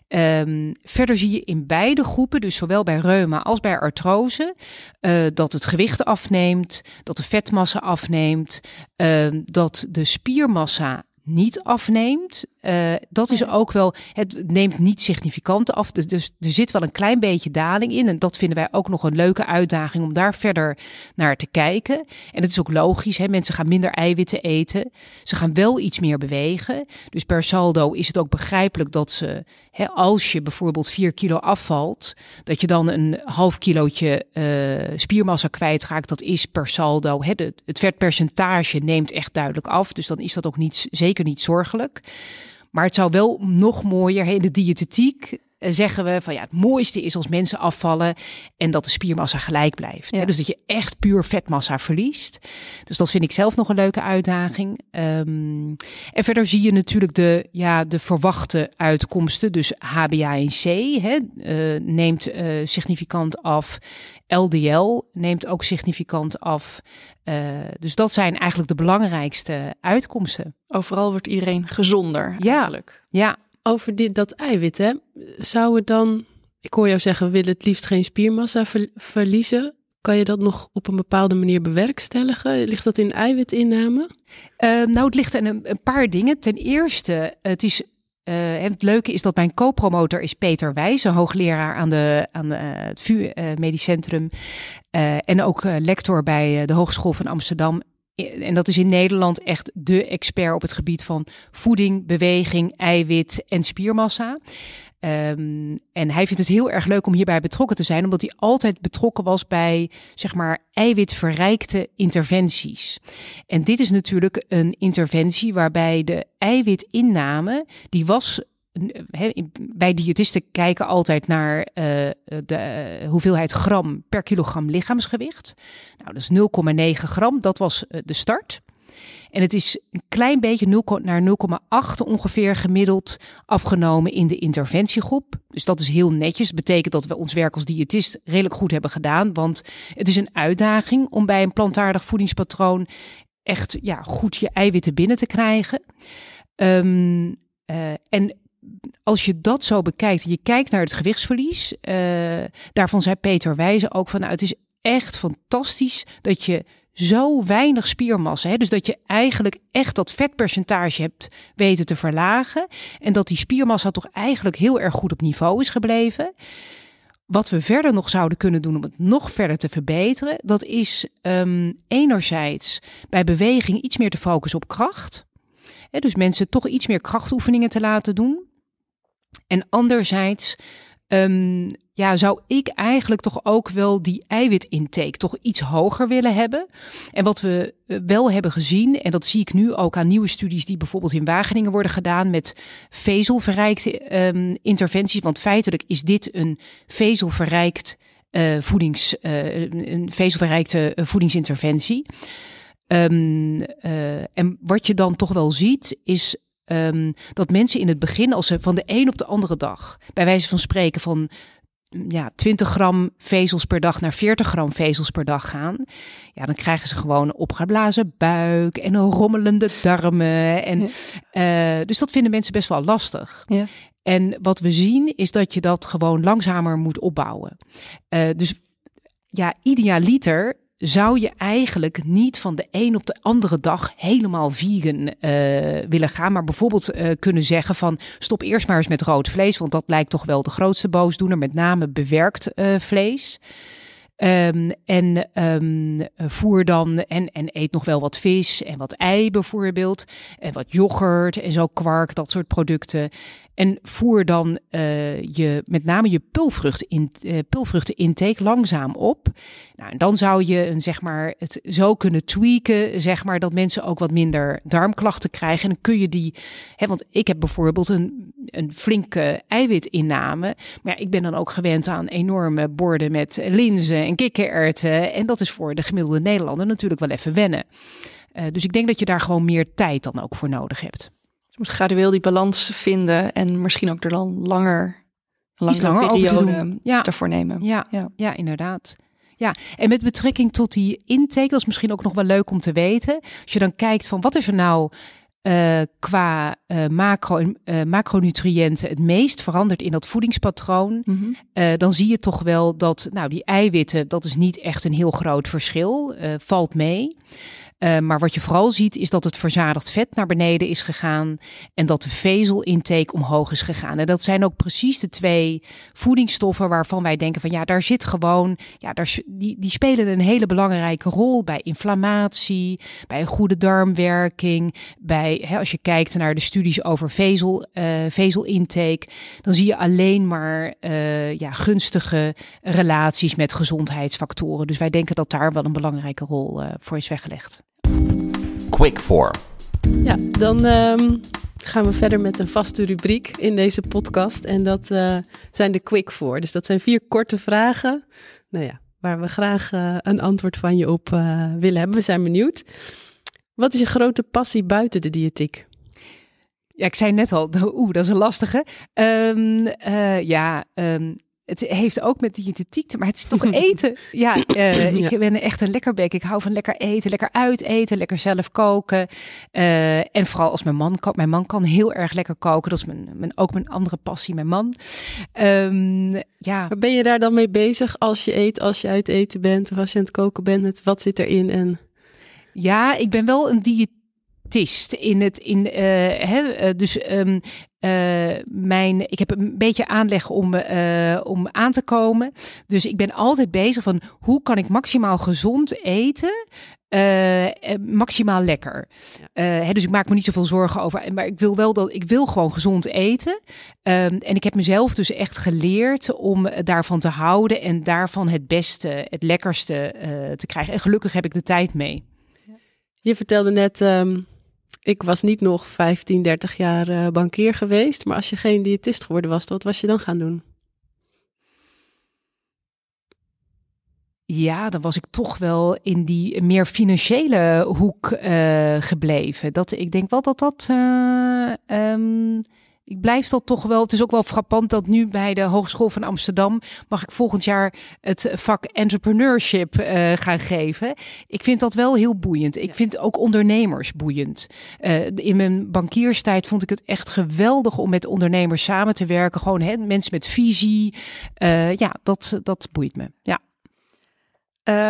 Um, verder zie je in beide groepen, dus zowel bij reuma als bij artrose, uh, dat het gewicht afneemt, dat de vetmassa afneemt, uh, dat de spiermassa niet afneemt. Uh, dat is ook wel, het neemt niet significant af. Dus, dus er zit wel een klein beetje daling in. En dat vinden wij ook nog een leuke uitdaging om daar verder naar te kijken. En het is ook logisch, hè? mensen gaan minder eiwitten eten. Ze gaan wel iets meer bewegen. Dus per saldo is het ook begrijpelijk dat ze, hè, als je bijvoorbeeld 4 kilo afvalt, dat je dan een half kilootje uh, spiermassa kwijtraakt. Dat is per saldo. Hè? De, het vetpercentage neemt echt duidelijk af. Dus dan is dat ook niet, zeker niet zorgelijk. Maar het zou wel nog mooier in de diëtetiek zeggen we van ja, het mooiste is als mensen afvallen en dat de spiermassa gelijk blijft. Ja. Dus dat je echt puur vetmassa verliest. Dus dat vind ik zelf nog een leuke uitdaging. Um, en verder zie je natuurlijk de, ja, de verwachte uitkomsten. Dus HbA1c hè, uh, neemt uh, significant af. LDL neemt ook significant af. Uh, dus dat zijn eigenlijk de belangrijkste uitkomsten. Overal wordt iedereen gezonder. Eigenlijk. Ja, ja over dit, dat eiwit, hè, zou het dan, ik hoor jou zeggen, we willen het liefst geen spiermassa verliezen. Kan je dat nog op een bepaalde manier bewerkstelligen? Ligt dat in eiwitinname? Uh, nou, het ligt in een, paar dingen. Ten eerste, het is uh, het leuke is dat mijn co-promotor is Peter Wijs, een hoogleraar aan, de, aan de, uh, het VU uh, Medisch Centrum. en ook lector bij de Hogeschool van Amsterdam en dat is in Nederland echt de expert op het gebied van voeding, beweging, eiwit en spiermassa. Um, en hij vindt het heel erg leuk om hierbij betrokken te zijn, omdat hij altijd betrokken was bij, zeg maar, eiwitverrijkte interventies. En dit is natuurlijk een interventie waarbij de eiwitinname, die was bij diëtisten kijken altijd naar uh, de uh, hoeveelheid gram per kilogram lichaamsgewicht. Nou, dat is 0,9 gram. Dat was uh, de start. En het is een klein beetje 0, naar 0,8 ongeveer gemiddeld afgenomen in de interventiegroep. Dus dat is heel netjes. Dat betekent dat we ons werk als diëtist redelijk goed hebben gedaan. Want het is een uitdaging om bij een plantaardig voedingspatroon echt ja, goed je eiwitten binnen te krijgen. Um, en als je dat zo bekijkt, je kijkt naar het gewichtsverlies, uh, daarvan zei Peter Wijzen ook van, nou, het is echt fantastisch dat je zo weinig spiermassa. Hè? Dus dat je eigenlijk echt dat vetpercentage hebt weten te verlagen. En dat die spiermassa toch eigenlijk heel erg goed op niveau is gebleven. Wat we verder nog zouden kunnen doen om het nog verder te verbeteren, dat is um, enerzijds bij beweging iets meer te focussen op kracht. Hè, dus mensen toch iets meer krachtoefeningen te laten doen. En anderzijds um, ja, zou ik eigenlijk toch ook wel die eiwitintake toch iets hoger willen hebben. En wat we eh, wel hebben gezien, en dat zie ik nu ook aan nieuwe studies die bijvoorbeeld in Wageningen worden gedaan met vezelverrijkte um, interventies. Want feitelijk is dit een vezelverrijkt uh, voedings, uh, een vezelverrijkte voedingsinterventie. Um, en wat je dan toch wel ziet, is um, dat mensen in het begin, als ze van de een op de andere dag, bij wijze van spreken van ja, 20 gram vezels per dag naar 40 gram vezels per dag gaan, ja, dan krijgen ze gewoon een opgeblazen buik en een rommelende darmen. En, uh, dus dat vinden mensen best wel lastig. Ja. En wat we zien is dat je dat gewoon langzamer moet opbouwen. Uh, dus ja, idealiter zou je eigenlijk niet van de een op de andere dag helemaal vegan uh, willen gaan. Maar bijvoorbeeld uh, kunnen zeggen van stop eerst maar eens met rood vlees. Want dat lijkt toch wel de grootste boosdoener. Met name bewerkt uh, vlees. Um, en um, voer dan en, en eet nog wel wat vis en wat ei bijvoorbeeld. En wat yoghurt en zo kwark, dat soort producten. En voer dan uh, je, met name je pulvrucht in, uh, pulvruchtenintake langzaam op. Nou, en dan zou je een, zeg maar, het zo kunnen tweaken, zeg maar, dat mensen ook wat minder darmklachten krijgen. En dan kun je die, hè, want ik heb bijvoorbeeld een, een flinke eiwitinname. Maar ik ben dan ook gewend aan enorme borden met linzen en kikkererwten. En dat is voor de gemiddelde Nederlander natuurlijk wel even wennen. Uh, dus ik denk dat je daar gewoon meer tijd dan ook voor nodig hebt moet gradueel die balans vinden en misschien ook er dan langer, langer, langer doen. Ja. ervoor nemen. Ja, ja. ja, inderdaad. Ja, en met betrekking tot die intake, dat is misschien ook nog wel leuk om te weten. Als je dan kijkt van wat is er nou uh, qua uh, macro, uh, macronutriënten het meest veranderd in dat voedingspatroon, mm -hmm. dan zie je toch wel dat nou, die eiwitten, dat is niet echt een heel groot verschil, valt mee. Uh, maar wat je vooral ziet is dat het verzadigd vet naar beneden is gegaan en dat de vezelintake omhoog is gegaan. En dat zijn ook precies de twee voedingsstoffen waarvan wij denken van ja, daar zit gewoon, ja, daar, die, die spelen een hele belangrijke rol bij inflammatie, bij een goede darmwerking, bij, hè, als je kijkt naar de studies over vezel, uh, vezelintake, dan zie je alleen maar uh, ja, gunstige relaties met gezondheidsfactoren. Dus wij denken dat daar wel een belangrijke rol voor is weggelegd. Quick for. Ja, dan um, gaan we verder met een vaste rubriek in deze podcast. En dat uh, zijn de Quick for. Dus dat zijn vier korte vragen. Nou ja, waar we graag uh, een antwoord van je op uh, willen hebben. We zijn benieuwd. Wat is je grote passie buiten de diëtiek? Ja, ik zei net al, oeh, dat is een lastige. Um, ja, um, het heeft ook met diëtetiek te maar het is toch eten. Ja, uh, ik ben echt een lekkerbek. Ik hou van lekker eten, lekker uiteten, lekker zelf koken. Uh, en vooral als mijn man kan. Mijn man kan heel erg lekker koken. Dat is mijn, mijn, ook mijn andere passie, mijn man. Um, ja. Ben je daar dan mee bezig als je eet, als je uit eten bent of als je aan het koken bent met wat zit erin en... Ja, ik ben wel een diëtist in het in uh, hè, dus um, uh, mijn, ik heb een beetje aanleg om, uh, om aan te komen. Dus ik ben altijd bezig van hoe kan ik maximaal gezond eten. Uh, maximaal lekker. Ja. Hè, dus ik maak me niet zoveel zorgen over. Maar ik wil wel dat ik wil gewoon gezond eten. Um, en ik heb mezelf dus echt geleerd om daarvan te houden en daarvan het beste, het lekkerste te krijgen. En gelukkig heb ik de tijd mee. Je vertelde net. Um ik was niet nog 15, 30 jaar uh, bankier geweest. Maar als je geen diëtist geworden was, wat was je dan gaan doen? Ja, dan was ik toch wel in die meer financiële hoek uh, gebleven. Dat, ik denk wel dat dat uh, ik blijf dat toch wel. Het is ook wel frappant dat nu bij de Hogeschool van Amsterdam mag ik volgend jaar het vak entrepreneurship uh, gaan geven. Ik vind dat wel heel boeiend. Ik vind ook ondernemers boeiend. Uh, in mijn bankierstijd vond ik het echt geweldig om met ondernemers samen te werken. Gewoon hè, mensen met visie. Uh, ja, dat, dat boeit me. Ja.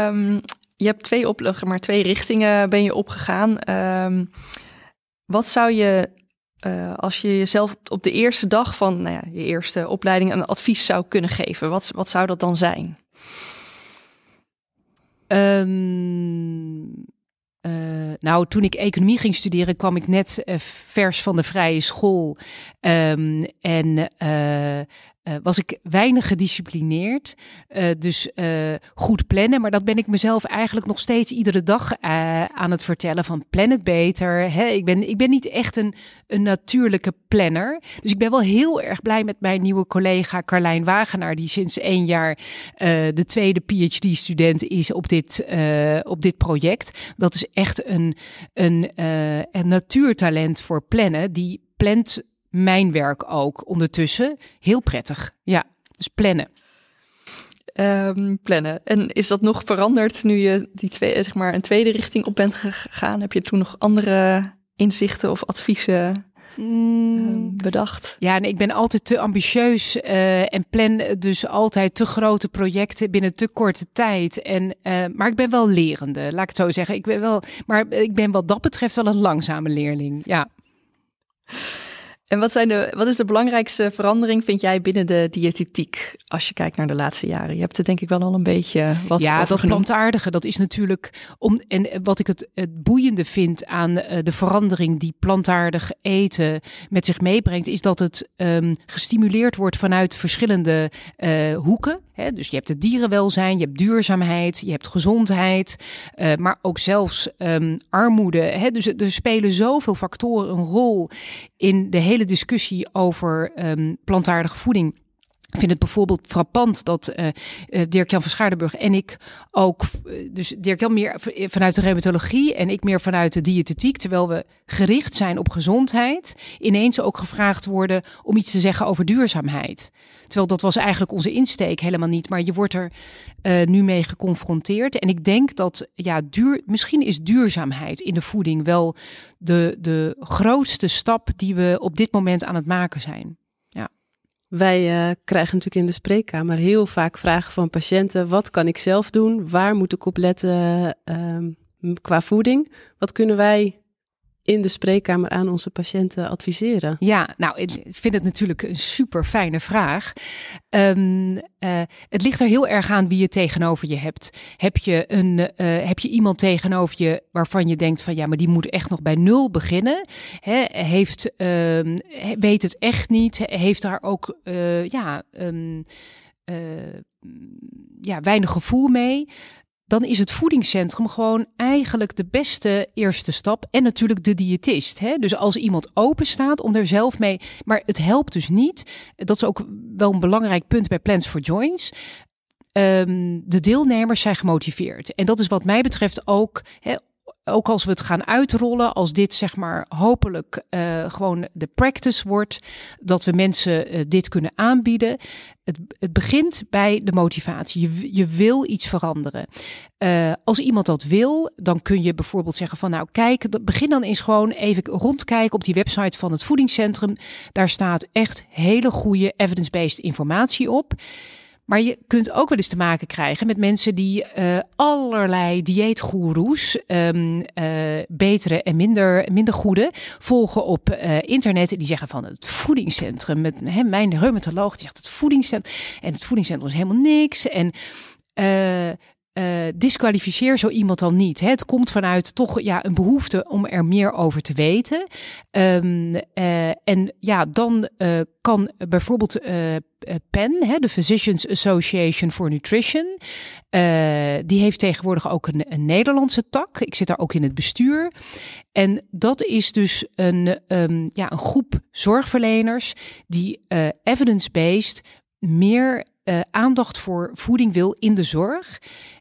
Um, je hebt twee opleggen, maar twee richtingen ben je opgegaan. Um, wat zou je uh, als je jezelf op de eerste dag van nou ja, je eerste opleiding een advies zou kunnen geven, wat, wat zou dat dan zijn? Um, uh, nou, toen ik economie ging studeren, kwam ik net uh, vers van de vrije school. Um, en uh, was ik weinig gedisciplineerd. Uh, dus uh, goed plannen. Maar dat ben ik mezelf eigenlijk nog steeds iedere dag aan het vertellen. Van plan het beter. Ik, ben, ik ben niet echt een, een natuurlijke planner. Dus ik ben wel heel erg blij met mijn nieuwe collega Carlijn Wagenaar. Die sinds één jaar de tweede PhD-student is op dit, op dit project. Dat is echt een, een, een natuurtalent voor plannen. Die plant mijn werk ook ondertussen. Heel prettig. Ja, dus plannen. Um, plannen. En is dat nog veranderd nu je die twee, zeg maar, een tweede richting op bent gegaan? Heb je toen nog andere inzichten of adviezen mm. bedacht? Ja, nee, ik ben altijd te ambitieus uh, en plan dus altijd te grote projecten binnen te korte tijd. En, uh, maar ik ben wel lerende, laat ik het zo zeggen. Ik ben wel, maar ik ben wat dat betreft wel een langzame leerling. Ja. En wat, zijn de, wat is de belangrijkste verandering, vind jij, binnen de diëtetiek als je kijkt naar de laatste jaren? Je hebt het denk ik wel al een beetje wat Ja, dat plantaardige, dat is natuurlijk om. En wat ik het, het boeiende vind aan uh, de verandering die plantaardig eten met zich meebrengt, is dat het um, gestimuleerd wordt vanuit verschillende uh, hoeken. Hè? Dus je hebt het dierenwelzijn, je hebt duurzaamheid, je hebt gezondheid, uh, maar ook zelfs um, armoede. Hè? Dus er spelen zoveel factoren een rol in de hele discussie over um, plantaardige voeding. Ik vind het bijvoorbeeld frappant dat uh, Dirk-Jan van Schaardenburg en ik ook, dus Dirk-Jan meer vanuit de reumatologie en ik meer vanuit de diëtetiek, terwijl we gericht zijn op gezondheid, ineens ook gevraagd worden om iets te zeggen over duurzaamheid. Terwijl dat was eigenlijk onze insteek helemaal niet, maar je wordt er nu mee geconfronteerd. En ik denk dat, ja, duur, misschien is duurzaamheid in de voeding wel de, de grootste stap die we op dit moment aan het maken zijn. Wij uh, krijgen natuurlijk in de spreekkamer heel vaak vragen van patiënten: wat kan ik zelf doen? Waar moet ik op letten uh, qua voeding? Wat kunnen wij in de spreekkamer aan onze patiënten adviseren? Ja, nou, ik vind het natuurlijk een super fijne vraag. Um, uh, het ligt er heel erg aan wie je tegenover je hebt. Heb je, een, uh, heb je iemand tegenover je waarvan je denkt van ja, maar die moet echt nog bij nul beginnen? He, heeft, um, weet het echt niet? Heeft daar ook uh, ja, um, ja, weinig gevoel mee? Dan is het voedingscentrum gewoon eigenlijk de beste eerste stap. En natuurlijk de diëtist. Hè? Dus als iemand open staat om er zelf mee. Maar het helpt dus niet. Dat is ook wel een belangrijk punt bij Plans for Joints. Um, de deelnemers zijn gemotiveerd. En dat is wat mij betreft ook. Hè, ook als we het gaan uitrollen, als dit zeg maar hopelijk uh, gewoon de practice wordt, dat we mensen uh, dit kunnen aanbieden. Het, het, begint bij de motivatie. Je, je wil iets veranderen. Uh, als iemand dat wil, dan kun je bijvoorbeeld zeggen van nou kijk, begin dan eens gewoon even rondkijken op die website van het voedingscentrum. Daar staat echt hele goede evidence-based informatie op. Maar je kunt ook wel eens te maken krijgen met mensen die uh, allerlei dieetgoeroes, um, uh, betere en minder, minder goede, volgen op uh, internet. En die zeggen van het voedingscentrum, met mijn reumatoloog, die zegt het voedingscentrum. En het voedingscentrum is helemaal niks. En uh, disqualificeer zo iemand dan niet. Hè? Het komt vanuit toch ja, een behoefte om er meer over te weten. Um, uh, en ja, dan uh, kan bijvoorbeeld PEN, hè, de Physicians Association for Nutrition, die heeft tegenwoordig ook een, Nederlandse tak. Ik zit daar ook in het bestuur. En dat is dus een, um, ja, een groep zorgverleners die evidence-based meer aandacht voor voeding wil in de zorg.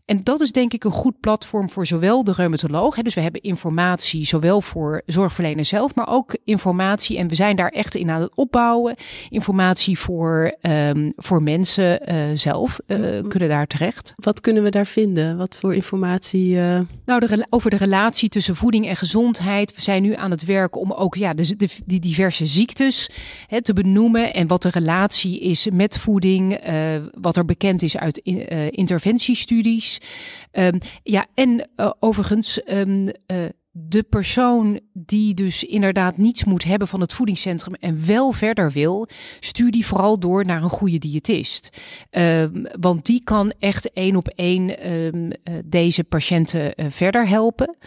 En dat is denk ik een goed platform voor zowel de reumatoloog. Hè, dus we hebben informatie zowel voor zorgverlener zelf, maar ook informatie. En we zijn daar echt in aan het opbouwen. Informatie voor, um, voor mensen uh, zelf uh, kunnen daar terecht. Wat kunnen we daar vinden? Wat voor informatie? Uh... Nou, de, over de relatie tussen voeding en gezondheid. We zijn nu aan het werken om ook ja, de, de, die diverse ziektes hè, te benoemen. En wat de relatie is met voeding. wat er bekend is uit in, Um, ja, en uh, overigens, um, uh, de persoon die dus inderdaad niets moet hebben van het voedingscentrum en wel verder wil, stuur die vooral door naar een goede diëtist. Um, want die kan echt één op één um, uh, deze patiënten uh, verder helpen.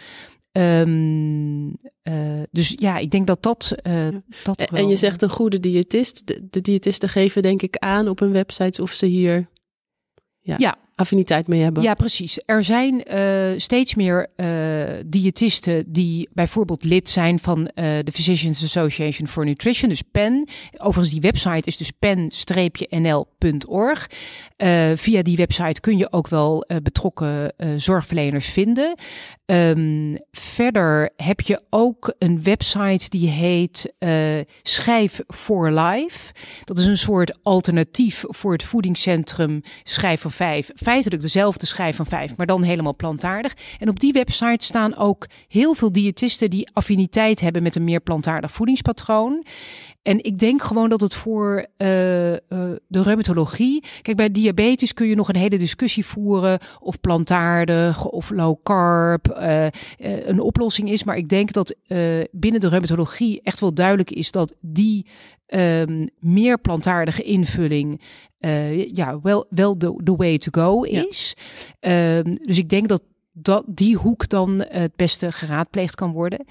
Um, uh, dus ja, ik denk dat dat. Uh, dat en, wel... en je zegt een goede diëtist. De, de diëtisten geven denk ik aan op hun websites of ze hier ja, ja. Affiniteit mee hebben. Ja, precies. Er zijn uh, steeds meer uh, diëtisten die bijvoorbeeld lid zijn van uh, de Physicians Association for Nutrition, dus PEN. Overigens, die website is dus pen-nl.org. via die website kun je ook wel betrokken zorgverleners vinden. Um, verder heb je ook een website die heet Schijf for Life. Dat is een soort alternatief voor het voedingscentrum Schijf van Vijf feitelijk dezelfde schijf van vijf, maar dan helemaal plantaardig. En op die website staan ook heel veel diëtisten die affiniteit hebben met een meer plantaardig voedingspatroon. En ik denk gewoon dat het voor uh, uh, de reumatologie. Kijk, bij diabetes kun je nog een hele discussie voeren. Of plantaardig of low carb uh, een oplossing is. Maar ik denk dat binnen de reumatologie echt wel duidelijk is dat die um, meer plantaardige invulling. Ja, wel, wel de, the way to go is. Ja. Um, dus ik denk dat, dat die hoek dan het beste geraadpleegd kan worden.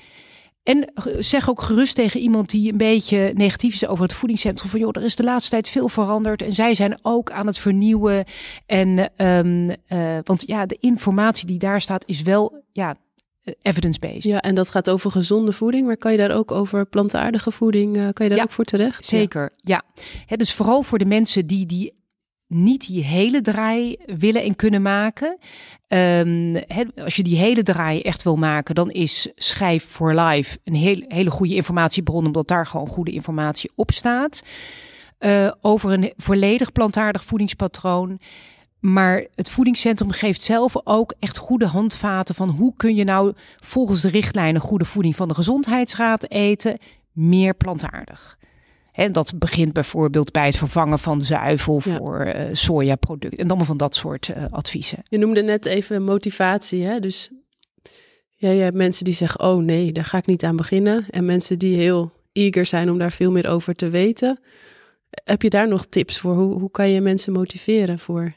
En zeg ook gerust tegen iemand die een beetje negatief is over het voedingscentrum. Van joh, er is de laatste tijd veel veranderd. En zij zijn ook aan het vernieuwen. En um, uh, want ja, de informatie die daar staat is wel ja, evidence-based. Ja, en dat gaat over gezonde voeding. Maar kan je daar ook over plantaardige voeding, uh, kan je daar ja, ook voor terecht? Zeker, ja. ja. dus vooral voor de mensen die die niet die hele draai willen en kunnen maken. Um, als je die hele draai echt wil maken, dan is Schijf for Life een heel, hele goede informatiebron, omdat daar gewoon goede informatie op staat. Uh, over een volledig plantaardig voedingspatroon. Maar het voedingscentrum geeft zelf ook echt goede handvaten van hoe kun je nou volgens de richtlijnen goede voeding van de gezondheidsraad eten, meer plantaardig. En dat begint bijvoorbeeld bij het vervangen van zuivel voor uh, sojaproducten. En allemaal van dat soort uh, adviezen. Je noemde net even motivatie. Hè? Dus ja, je hebt mensen die zeggen, oh nee, daar ga ik niet aan beginnen. En mensen die heel eager zijn om daar veel meer over te weten. Heb je daar nog tips voor? Hoe, hoe kan je mensen motiveren voor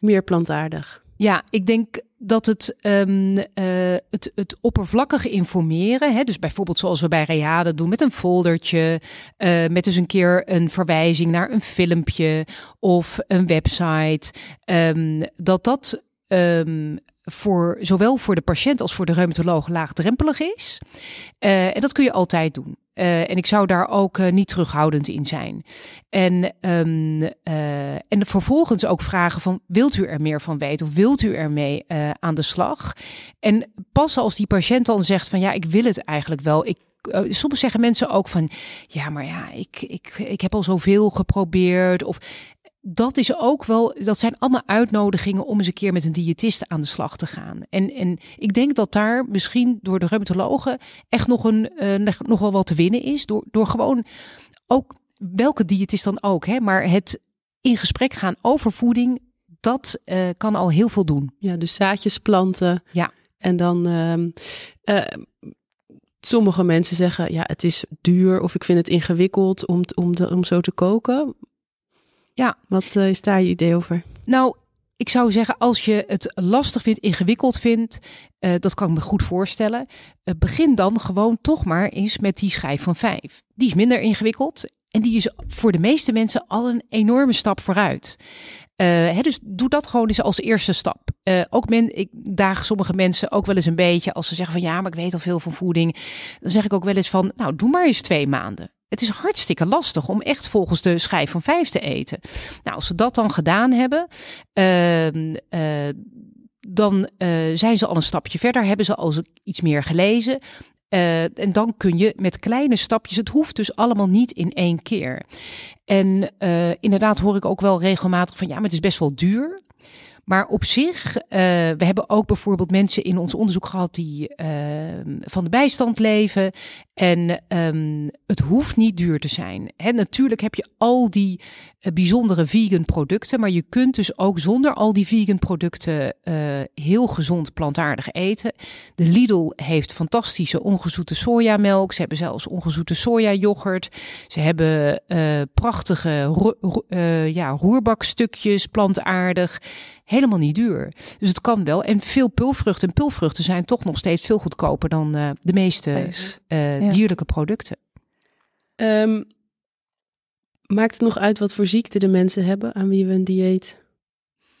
meer plantaardig? Ja, ik denk dat het, um, het, het oppervlakkige informeren, hè, dus bijvoorbeeld zoals we bij Reade doen met een foldertje, uh, met dus een keer een verwijzing naar een filmpje of een website, um, dat dat um, voor, zowel voor de patiënt als voor de reumatoloog laagdrempelig is. Uh, en dat kun je altijd doen. Uh, en ik zou daar ook uh, niet terughoudend in zijn. En, um, uh, en vervolgens ook vragen van, wilt u er meer van weten? Of wilt u ermee aan de slag? En pas als die patiënt dan zegt van, ja, ik wil het eigenlijk wel. Ik soms zeggen mensen ook van, ja, maar ja, ik, ik, ik heb al zoveel geprobeerd. Of dat is ook wel, dat zijn allemaal uitnodigingen om eens een keer met een diëtist aan de slag te gaan. En, en ik denk dat daar misschien door de reumatologen echt nog, een, uh, nog wel wat te winnen is. Door, door gewoon ook, welke diëtist dan ook, hè, maar het in gesprek gaan over voeding, dat uh, kan al heel veel doen. Ja, dus zaadjes planten. Ja. En dan. Uh, sommige mensen zeggen, ja, het is duur of ik vind het ingewikkeld om, om, de, om zo te koken. Ja. Wat uh, is daar je idee over? Nou, ik zou zeggen, als je het lastig vindt, ingewikkeld vindt, uh, dat kan ik me goed voorstellen. Uh, begin dan gewoon toch maar eens met die schijf van vijf. Die is minder ingewikkeld en die is voor de meeste mensen al een enorme stap vooruit. Uh, hè, dus doe dat gewoon eens als eerste stap. Uh, ook men, ik daag sommige mensen ook wel eens een beetje als ze zeggen van ja, maar ik weet al veel van voeding. Dan zeg ik ook wel eens van, nou, doe maar eens twee maanden. Het is hartstikke lastig om echt volgens de schijf van vijf te eten. Nou, als ze dat dan gedaan hebben, ehm, eh, dan uh, zijn ze al een stapje verder, hebben ze al iets meer gelezen. Uh, en dan kun je met kleine stapjes, het hoeft dus allemaal niet in één keer. En inderdaad hoor ik ook wel regelmatig van ja, maar het is best wel duur. Maar op zich, uh, we hebben ook bijvoorbeeld mensen in ons onderzoek gehad die uh, van de bijstand leven. En um, het hoeft niet duur te zijn. He, natuurlijk heb je al die uh, bijzondere vegan producten, maar je kunt dus ook zonder al die vegan producten heel gezond plantaardig eten. De Lidl heeft fantastische ongezoete sojamelk. Ze hebben zelfs ongezoete sojayoghurt. Ze hebben prachtige ja, roerbakstukjes plantaardig helemaal niet duur. Dus het kan wel. En veel pulvruchten. En pulvruchten zijn toch nog steeds veel goedkoper dan uh, de meeste uh, ja. dierlijke producten. Um, maakt het nog uit wat voor ziekte de mensen hebben aan wie we een dieet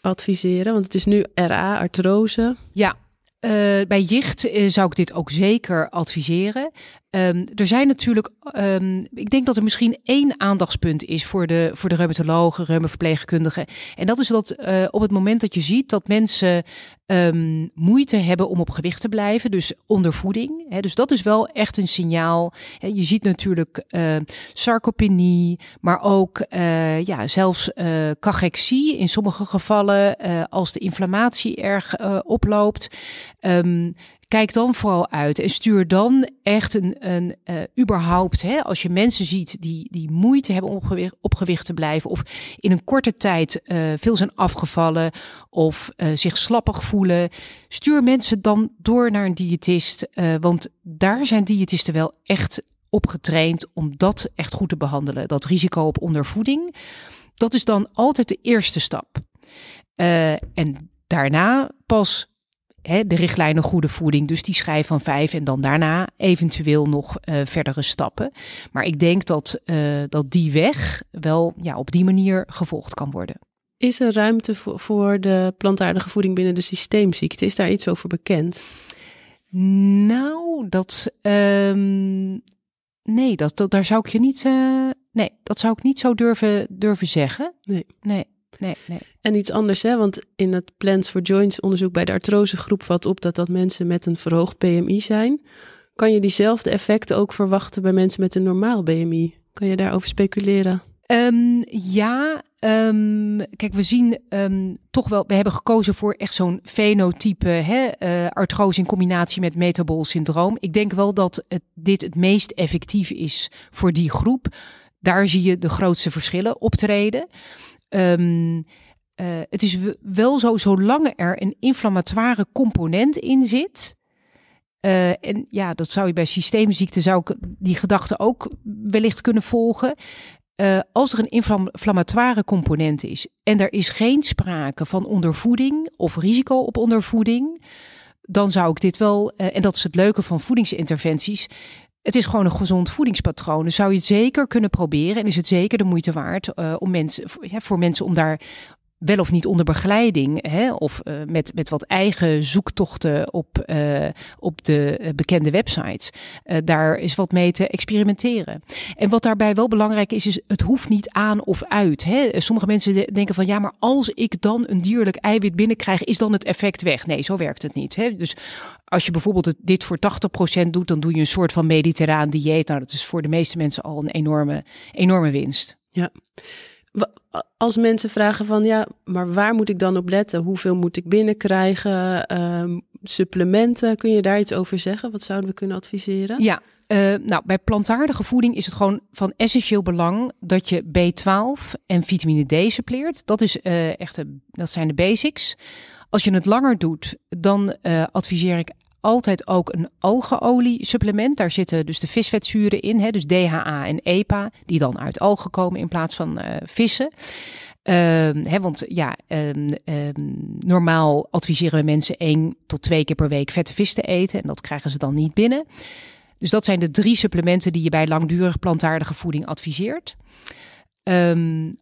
adviseren? Want het is nu RA, artrose. Ja, uh, bij jicht zou ik dit ook zeker adviseren. Um, er zijn natuurlijk, um, ik denk dat er misschien één aandachtspunt is voor de, voor de reumatologen, reumaverpleegkundigen. En dat is dat uh, op het moment dat je ziet dat mensen um, moeite hebben om op gewicht te blijven, dus ondervoeding. Hè, dus dat is wel echt een signaal. Je ziet natuurlijk uh, sarcopenie, maar ook uh, ja, zelfs uh, cachexie in sommige gevallen als de inflammatie erg oploopt. Kijk dan vooral uit en stuur dan echt een, een uh, überhaupt, hè, als je mensen ziet die, die moeite hebben om op gewicht, op gewicht te blijven of in een korte tijd uh, veel zijn afgevallen of uh, zich slappig voelen, stuur mensen dan door naar een diëtist, want daar zijn diëtisten wel echt op getraind om dat echt goed te behandelen. Dat risico op ondervoeding, dat is dan altijd de eerste stap. en daarna pas hè, de richtlijnen goede voeding, dus die schijf van vijf en dan daarna eventueel nog uh, verdere stappen. Maar ik denk dat, uh, dat die weg wel ja, op die manier gevolgd kan worden. Is er ruimte voor, de plantaardige voeding binnen de systeemziekte? Is daar iets over bekend? Nou, dat. Um, nee, dat, dat, daar zou ik je niet. Uh, nee, dat zou ik niet zo durven, durven zeggen. Nee. Nee nee, nee. En iets anders, hè? want in het Plans for Joints onderzoek bij de artrosegroep valt op dat dat mensen met een verhoogd BMI zijn. Kan je diezelfde effecten ook verwachten bij mensen met een normaal BMI? Kan je daarover speculeren? Um, ja, um, kijk, we zien um, toch wel, we hebben gekozen voor echt zo'n fenotype, hè, uh, artrose in combinatie met metabool syndroom. Ik denk wel dat het, dit het meest effectief is voor die groep. Daar zie je de grootste verschillen optreden. Um, uh, het is wel zo, zolang er een inflammatoire component in zit. Uh, en ja, dat zou je bij systeemziekten, zou ik die gedachte ook wellicht kunnen volgen. Uh, als er een inflammatoire component is en er is geen sprake van ondervoeding of risico op ondervoeding, dan zou ik dit wel, en dat is het leuke van voedingsinterventies, het is gewoon een gezond voedingspatroon. Dus zou je het zeker kunnen proberen. En is het zeker de moeite waard uh, om mensen, voor mensen om daar wel of niet onder begeleiding, hè, of uh, met, met wat eigen zoektochten op, uh, op de bekende websites, daar is wat mee te experimenteren. En wat daarbij wel belangrijk is, is het hoeft niet aan of uit. Hè. Sommige mensen denken van ja, maar als ik dan een dierlijk eiwit binnenkrijg, is dan het effect weg. Nee, zo werkt het niet. Hè. Dus als je bijvoorbeeld dit voor 80% doet, dan doe je een soort van mediterraan dieet. Nou, dat is voor de meeste mensen al een enorme, enorme winst. Ja. Als mensen vragen van ja, maar waar moet ik dan op letten? Hoeveel moet ik binnenkrijgen? Um, supplementen, kun je daar iets over zeggen? Wat zouden we kunnen adviseren? Ja, uh, nou, bij plantaardige voeding is het gewoon van essentieel belang dat je B12 en vitamine D suppleert. Dat, is, uh, echt dat zijn de basics. Als je het langer doet, dan uh, adviseer ik altijd ook een algeolie supplement. Daar zitten dus de visvetzuren in, hè, dus DHA en EPA, die dan uit algen komen in plaats van uh, vissen. Um, hè, want ja, um, um, normaal adviseren we mensen één tot twee keer per week vette vis te eten. En dat krijgen ze dan niet binnen. Dus dat zijn de drie supplementen die je bij langdurig plantaardige voeding adviseert.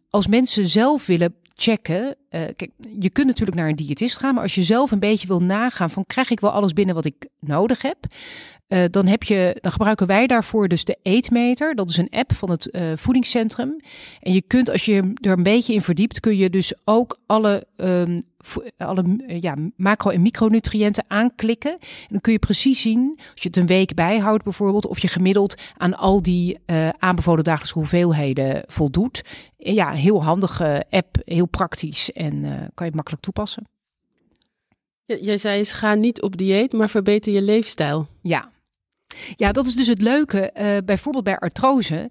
als mensen zelf willen checken. Uh, kijk, je kunt natuurlijk naar een diëtist gaan, maar als je zelf een beetje wil nagaan van krijg ik wel alles binnen wat ik nodig heb, uh, dan, heb je, dan gebruiken wij daarvoor dus de Eetmeter. Dat is een app van het uh, voedingscentrum. En je kunt, als je er een beetje in verdiept, kun je dus ook alle, um, alle ja, macro- en micronutriënten aanklikken. En dan kun je precies zien, als je het een week bijhoudt bijvoorbeeld, of je gemiddeld aan al die uh, aanbevolen dagelijkse hoeveelheden voldoet. Ja, heel handige app, heel praktisch en kan je makkelijk toepassen. Jij zei eens, ga niet op dieet, maar verbeter je leefstijl. Ja, ja, dat is dus het leuke. Uh, bijvoorbeeld bij artrose.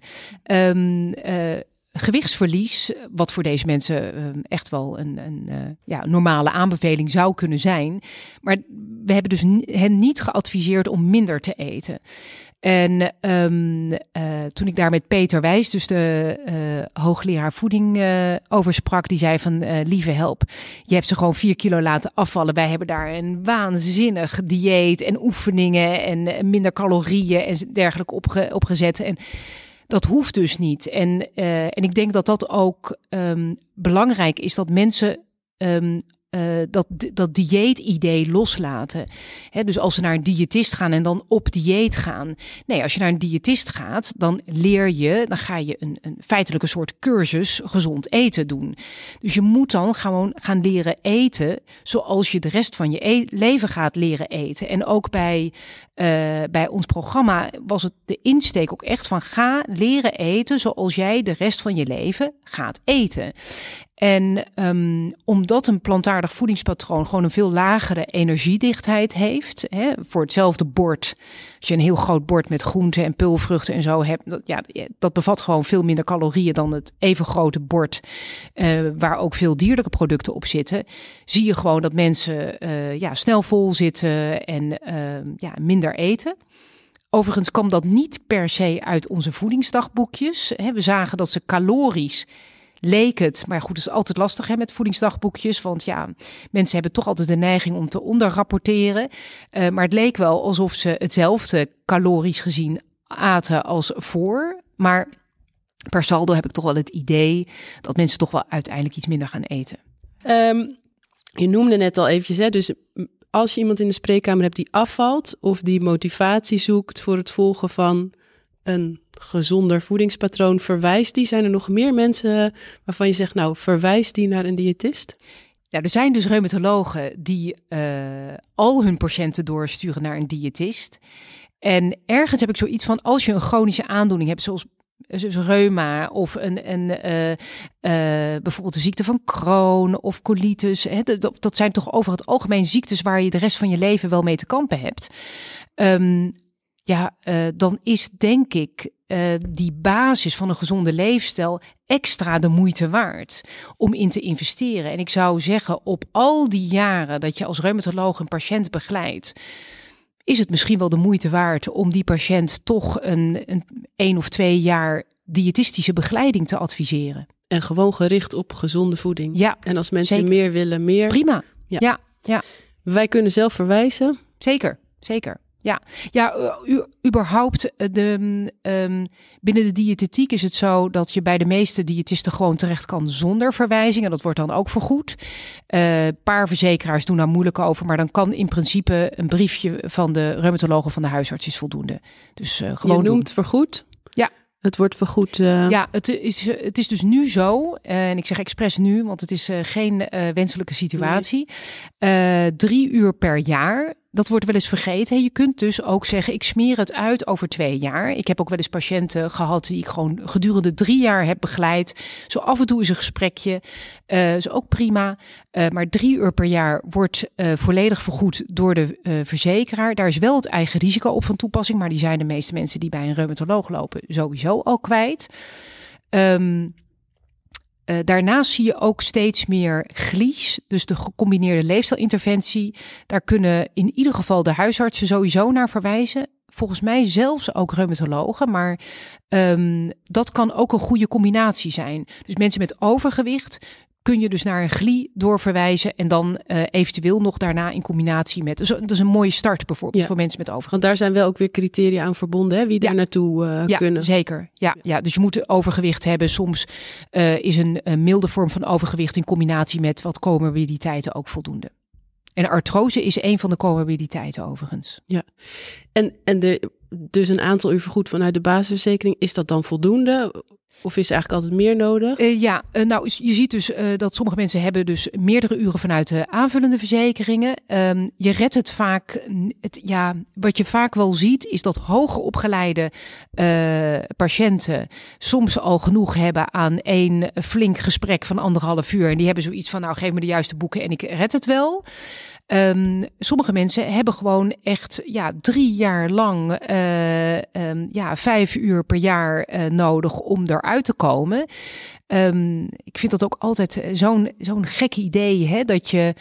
Um, uh, gewichtsverlies, wat voor deze mensen uh, echt wel een, een uh, ja, normale aanbeveling zou kunnen zijn. Maar we hebben dus hen niet geadviseerd om minder te eten. En um, uh, toen ik daar met Peter Wijs, dus de hoogleraar voeding, uh, over sprak, die zei van lieve help, je hebt ze gewoon vier kilo laten afvallen. Wij hebben daar een waanzinnig dieet en oefeningen en minder calorieën en dergelijke opge opgezet. En dat hoeft dus niet. En, en ik denk dat dat ook um, belangrijk is, dat mensen um, uh, dat, dat dieet-idee loslaten. He, dus als ze naar een diëtist gaan en dan op dieet gaan. Nee, als je naar een diëtist gaat, dan leer je, dan ga je een, een feitelijk een soort cursus gezond eten doen. Dus je moet dan gewoon gaan leren eten zoals je de rest van je e leven gaat leren eten. En ook bij, uh, bij ons programma was het de insteek ook echt van ga leren eten zoals jij de rest van je leven gaat eten. En um, omdat een plantaardig voedingspatroon gewoon een veel lagere energiedichtheid heeft, hè, voor hetzelfde bord, als je een heel groot bord met groenten en pulvruchten en zo hebt, dat, ja, dat bevat gewoon veel minder calorieën dan het even grote bord, uh, waar ook veel dierlijke producten op zitten, zie je gewoon dat mensen uh, ja, snel vol zitten en uh, ja, minder eten. Overigens kwam dat niet per se uit onze voedingsdagboekjes. We zagen dat ze calorisch leek het. Maar goed, het is altijd lastig hè, met voedingsdagboekjes. Want ja, mensen hebben toch altijd de neiging om te onderrapporteren. Uh, maar het leek wel alsof ze hetzelfde calorisch gezien aten als voor. Maar per saldo heb ik toch wel het idee dat mensen toch wel uiteindelijk iets minder gaan eten. Um, je noemde net al eventjes, hè, dus als je iemand in de spreekkamer hebt die afvalt of die motivatie zoekt voor het volgen van een gezonder voedingspatroon verwijst die? Zijn er nog meer mensen waarvan je zegt, nou, verwijst die naar een diëtist? Ja, er zijn dus reumatologen die uh, al hun patiënten doorsturen naar een diëtist. En ergens heb ik zoiets van, als je een chronische aandoening hebt, zoals reuma of een, een uh, bijvoorbeeld de ziekte van Crohn of colitis. Hè, dat, dat zijn toch over het algemeen ziektes waar je de rest van je leven wel mee te kampen hebt. Um, ja, uh, dan is denk ik uh, die basis van een gezonde leefstijl extra de moeite waard om in te investeren. En ik zou zeggen, op al die jaren dat je als reumatoloog een patiënt begeleidt, is het misschien wel de moeite waard om die patiënt toch een, een één of twee jaar diëtistische begeleiding te adviseren. En gewoon gericht op gezonde voeding. Ja. En als mensen zeker. meer willen, meer. Prima. Ja. ja. ja. Wij kunnen zelf verwijzen. Zeker, zeker. Ja, ja u, überhaupt de, um, binnen de diëtetiek is het zo dat je bij de meeste diëtisten gewoon terecht kan zonder verwijzing. En dat wordt dan ook vergoed. Een uh, paar verzekeraars doen daar moeilijk over, maar dan kan in principe een briefje van de reumatologen van de huisarts is voldoende. Dus uh, gewoon. Je noemt doen. vergoed? Ja. Het wordt vergoed. Uh... Ja, het is, het is dus nu zo, en ik zeg expres nu, want het is geen wenselijke situatie. Nee. drie uur per jaar dat wordt wel eens vergeten. Je kunt dus ook zeggen, ik smeer het uit over twee jaar. Ik heb ook wel eens patiënten gehad die ik gewoon gedurende drie jaar heb begeleid. Zo af en toe is een gesprekje, uh, is ook prima. Uh, maar drie uur per jaar wordt uh, volledig vergoed door de verzekeraar. Daar is wel het eigen risico op van toepassing, maar die zijn de meeste mensen die bij een reumatoloog lopen sowieso al kwijt. Um, uh, daarnaast zie je ook steeds meer GLIES, dus de gecombineerde leefstijlinterventie. Daar kunnen in ieder geval de huisartsen sowieso naar verwijzen. Volgens mij zelfs ook reumatologen, maar um, dat kan ook een goede combinatie zijn. Dus mensen met overgewicht kun je dus naar een GLI doorverwijzen en dan uh, eventueel nog daarna in combinatie met. Dus dat is een mooie start bijvoorbeeld ja. voor mensen met overgewicht. Want daar zijn wel ook weer criteria aan verbonden, hè? wie ja. daar naartoe uh, ja, kunnen. Zeker, ja, ja. Dus je moet overgewicht hebben. Soms uh, is een, een milde vorm van overgewicht in combinatie met wat comorbiditeiten ook voldoende. En artrose is een van de comorbiditeiten overigens. Ja, en, en er, dus een aantal uur vergoed vanuit de basisverzekering, is dat dan voldoende? Of is er eigenlijk altijd meer nodig? Uh, ja, uh, nou je ziet dus uh, dat sommige mensen hebben dus meerdere uren vanuit de aanvullende verzekeringen. Um, je redt het vaak, het, ja, wat je vaak wel ziet is dat hoger opgeleide patiënten soms al genoeg hebben aan één flink gesprek van anderhalf uur. En die hebben zoiets van nou geef me de juiste boeken en ik red het wel. Um, sommige mensen hebben gewoon echt ja, drie jaar lang uh, um, ja, vijf uur per jaar uh, nodig om eruit te komen. Um, ik vind dat ook altijd zo'n zo'n gek idee, hè, dat je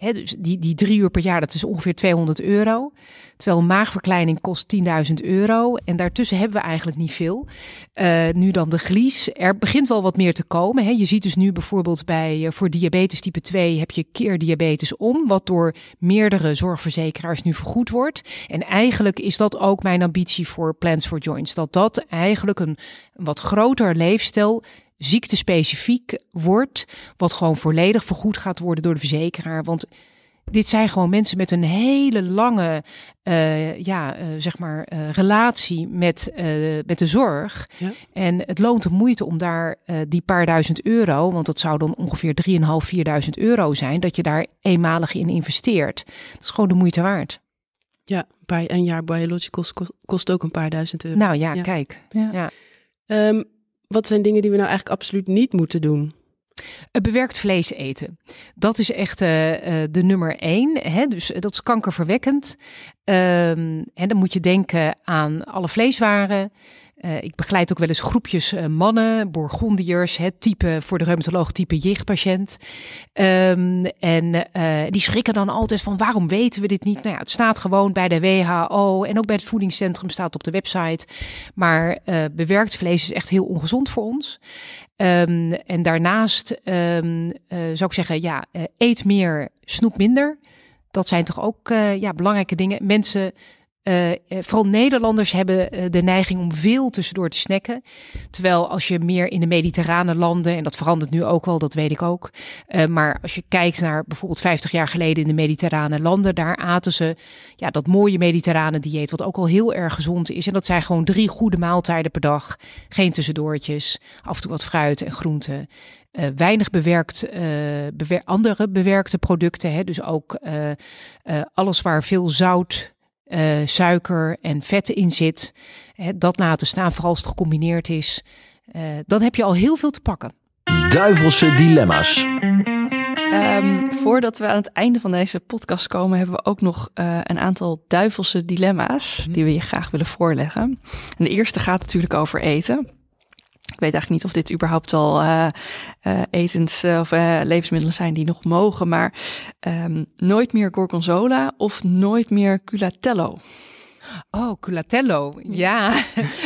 Dus die, die drie uur per jaar, dat is ongeveer 200 euro. Terwijl een maagverkleining kost 10.000 euro. En daartussen hebben we eigenlijk niet veel. Uh, nu dan de glies. Er begint wel wat meer te komen. Je ziet dus nu bijvoorbeeld bij uh, voor diabetes type 2 heb je keer diabetes om. Wat door meerdere zorgverzekeraars nu vergoed wordt. En eigenlijk is dat ook mijn ambitie voor Plans for Joints. Dat dat eigenlijk een, een wat groter leefstijl ziektespecifiek wordt, wat gewoon volledig vergoed gaat worden door de verzekeraar. Want dit zijn gewoon mensen met een hele lange, uh, ja, uh, zeg maar, uh, relatie met, met de zorg. Ja. En het loont de moeite om daar die paar duizend euro, want dat zou dan ongeveer 3.500, 4.000 euro zijn, dat je daar eenmalig in investeert. Dat is gewoon de moeite waard. Ja, bij een jaar biologicals kost, kost ook een paar duizend euro. Nou ja, ja. kijk. Ja. ja. Um, wat zijn dingen die we nou eigenlijk absoluut niet moeten doen? Bewerkt vlees eten. Dat is echt uh, de nummer één. Hè? Dus dat is kankerverwekkend. En dan moet je denken aan alle vleeswaren. Uh, ik begeleid ook wel eens groepjes uh, mannen, Bourgondiërs, het type voor de reumatoloog type jichtpatiënt. Um, en uh, die schrikken dan altijd van waarom weten we dit niet? Nou ja, het staat gewoon bij de WHO en ook bij het voedingscentrum staat op de website. Maar bewerkt vlees is echt heel ongezond voor ons. Um, en daarnaast um, zou ik zeggen, ja, eet meer, snoep minder. Dat zijn toch ook ja, belangrijke dingen. Mensen uh, vooral Nederlanders hebben uh, de neiging om veel tussendoor te snacken. Terwijl als je meer in de mediterrane landen, en dat verandert nu ook al, dat weet ik ook. Maar als je kijkt naar bijvoorbeeld 50 jaar geleden in de mediterrane landen, daar aten ze ja, dat mooie mediterrane dieet, wat ook al heel erg gezond is. En dat zijn gewoon drie goede maaltijden per dag. Geen tussendoortjes, af en toe wat fruit en groenten. Weinig bewerkt, bewer andere bewerkte producten. Hè? Dus ook alles waar veel zout, uh, suiker en vetten in zit. Hè, dat laten staan, vooral als het gecombineerd is. Uh, dan heb je al heel veel te pakken. Duivelse dilemma's. Um, voordat we aan het einde van deze podcast komen, hebben we ook nog uh, een aantal duivelse dilemma's die we je graag willen voorleggen. En de eerste gaat natuurlijk over eten. Ik weet eigenlijk niet of dit überhaupt wel uh, uh, etens uh, of levensmiddelen zijn die nog mogen, maar um, nooit meer gorgonzola of nooit meer culatello. Oh, culatello. Ja.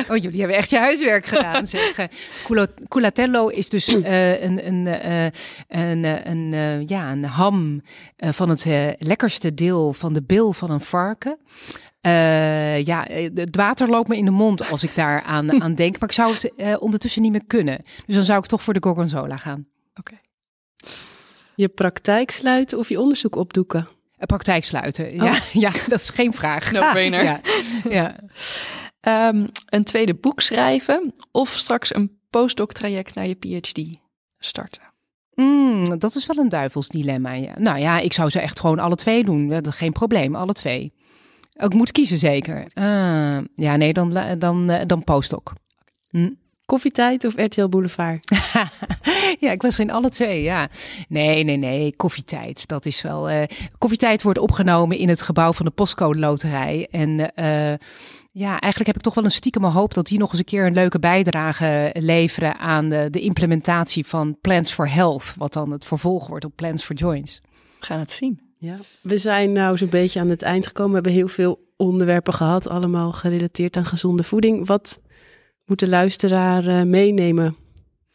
Oh, jullie hebben echt je huiswerk gedaan, zeg. Culatello is dus uh, een, een, uh, een, een, uh, ja, een ham van het lekkerste deel van de bil van een varken. Uh, ja, het water loopt me in de mond als ik daar aan, aan denk. Maar ik zou het uh, ondertussen niet meer kunnen. Dus dan zou ik toch voor de gorgonzola gaan. Oké. Okay. Je praktijk sluiten of je onderzoek opdoeken? Een praktijk sluiten. Oh. Ja, ja, dat is geen vraag. No brainer. ja. ja. Um, een tweede boek schrijven of straks een postdoc traject naar je PhD starten? Mm, dat is wel een duivels dilemma. Ja. Nou ja, ik zou ze echt gewoon alle twee doen. Geen probleem, alle twee. Ik moet kiezen zeker. Uh, ja, nee, dan, dan, eh, dan postdoc. Hm. Koffietijd of RTL Boulevard? ja, ik was in alle twee, ja. Nee, nee, nee, koffietijd. Dat is wel... Uh, koffietijd wordt opgenomen in het gebouw van de postcode loterij. En uh, ja, eigenlijk heb ik toch wel een stiekem hoop dat die nog eens een keer een leuke bijdrage leveren aan de, de implementatie van Plans for Health. Wat dan het vervolg wordt op Plans for Joints. We gaan het zien. Ja, we zijn nou zo'n beetje aan het eind gekomen. We hebben heel veel onderwerpen gehad, allemaal gerelateerd aan gezonde voeding. Wat moet de luisteraar uh, meenemen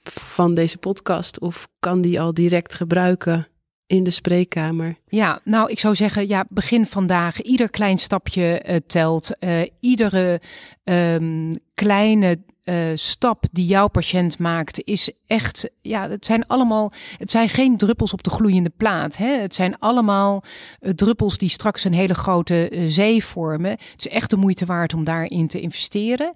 van deze podcast? Of kan die al direct gebruiken in de spreekkamer? Ja, nou, ik zou zeggen, ja, begin vandaag. Ieder klein stapje uh, telt. Uh, iedere um, kleine stap die jouw patiënt maakt, is echt, ja, het zijn allemaal, het zijn geen druppels op de gloeiende plaat. Hè? Het zijn allemaal druppels die straks een hele grote zee vormen. Het is echt de moeite waard om daarin te investeren.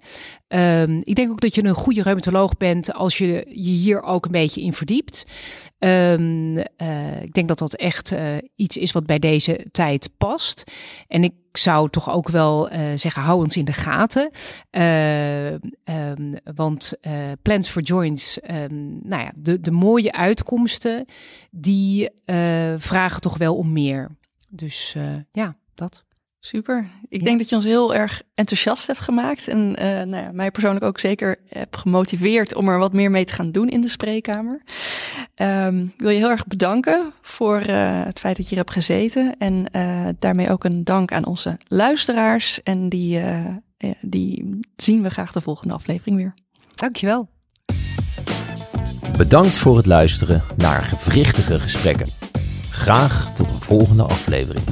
Um, ik denk ook dat je een goede reumatoloog bent als je je hier ook een beetje in verdiept. Uh, ik denk dat dat echt iets is wat bij deze tijd past. En ik zou toch ook wel uh, zeggen, hou ons in de gaten. Um, want Plans for Joints, nou ja, de, de mooie uitkomsten, die vragen toch wel om meer. Dus ja, dat. Super. Ik denk dat je ons heel erg enthousiast hebt gemaakt. En uh, nou ja, mij persoonlijk ook zeker hebt gemotiveerd om er wat meer mee te gaan doen in de spreekkamer. Um, ik wil je heel erg bedanken voor uh, het feit dat je hier hebt gezeten. En uh, daarmee ook een dank aan onze luisteraars. En die, die zien we graag de volgende aflevering weer. Dankjewel. Bedankt voor het luisteren naar gewrichtige gesprekken. Graag tot een volgende aflevering.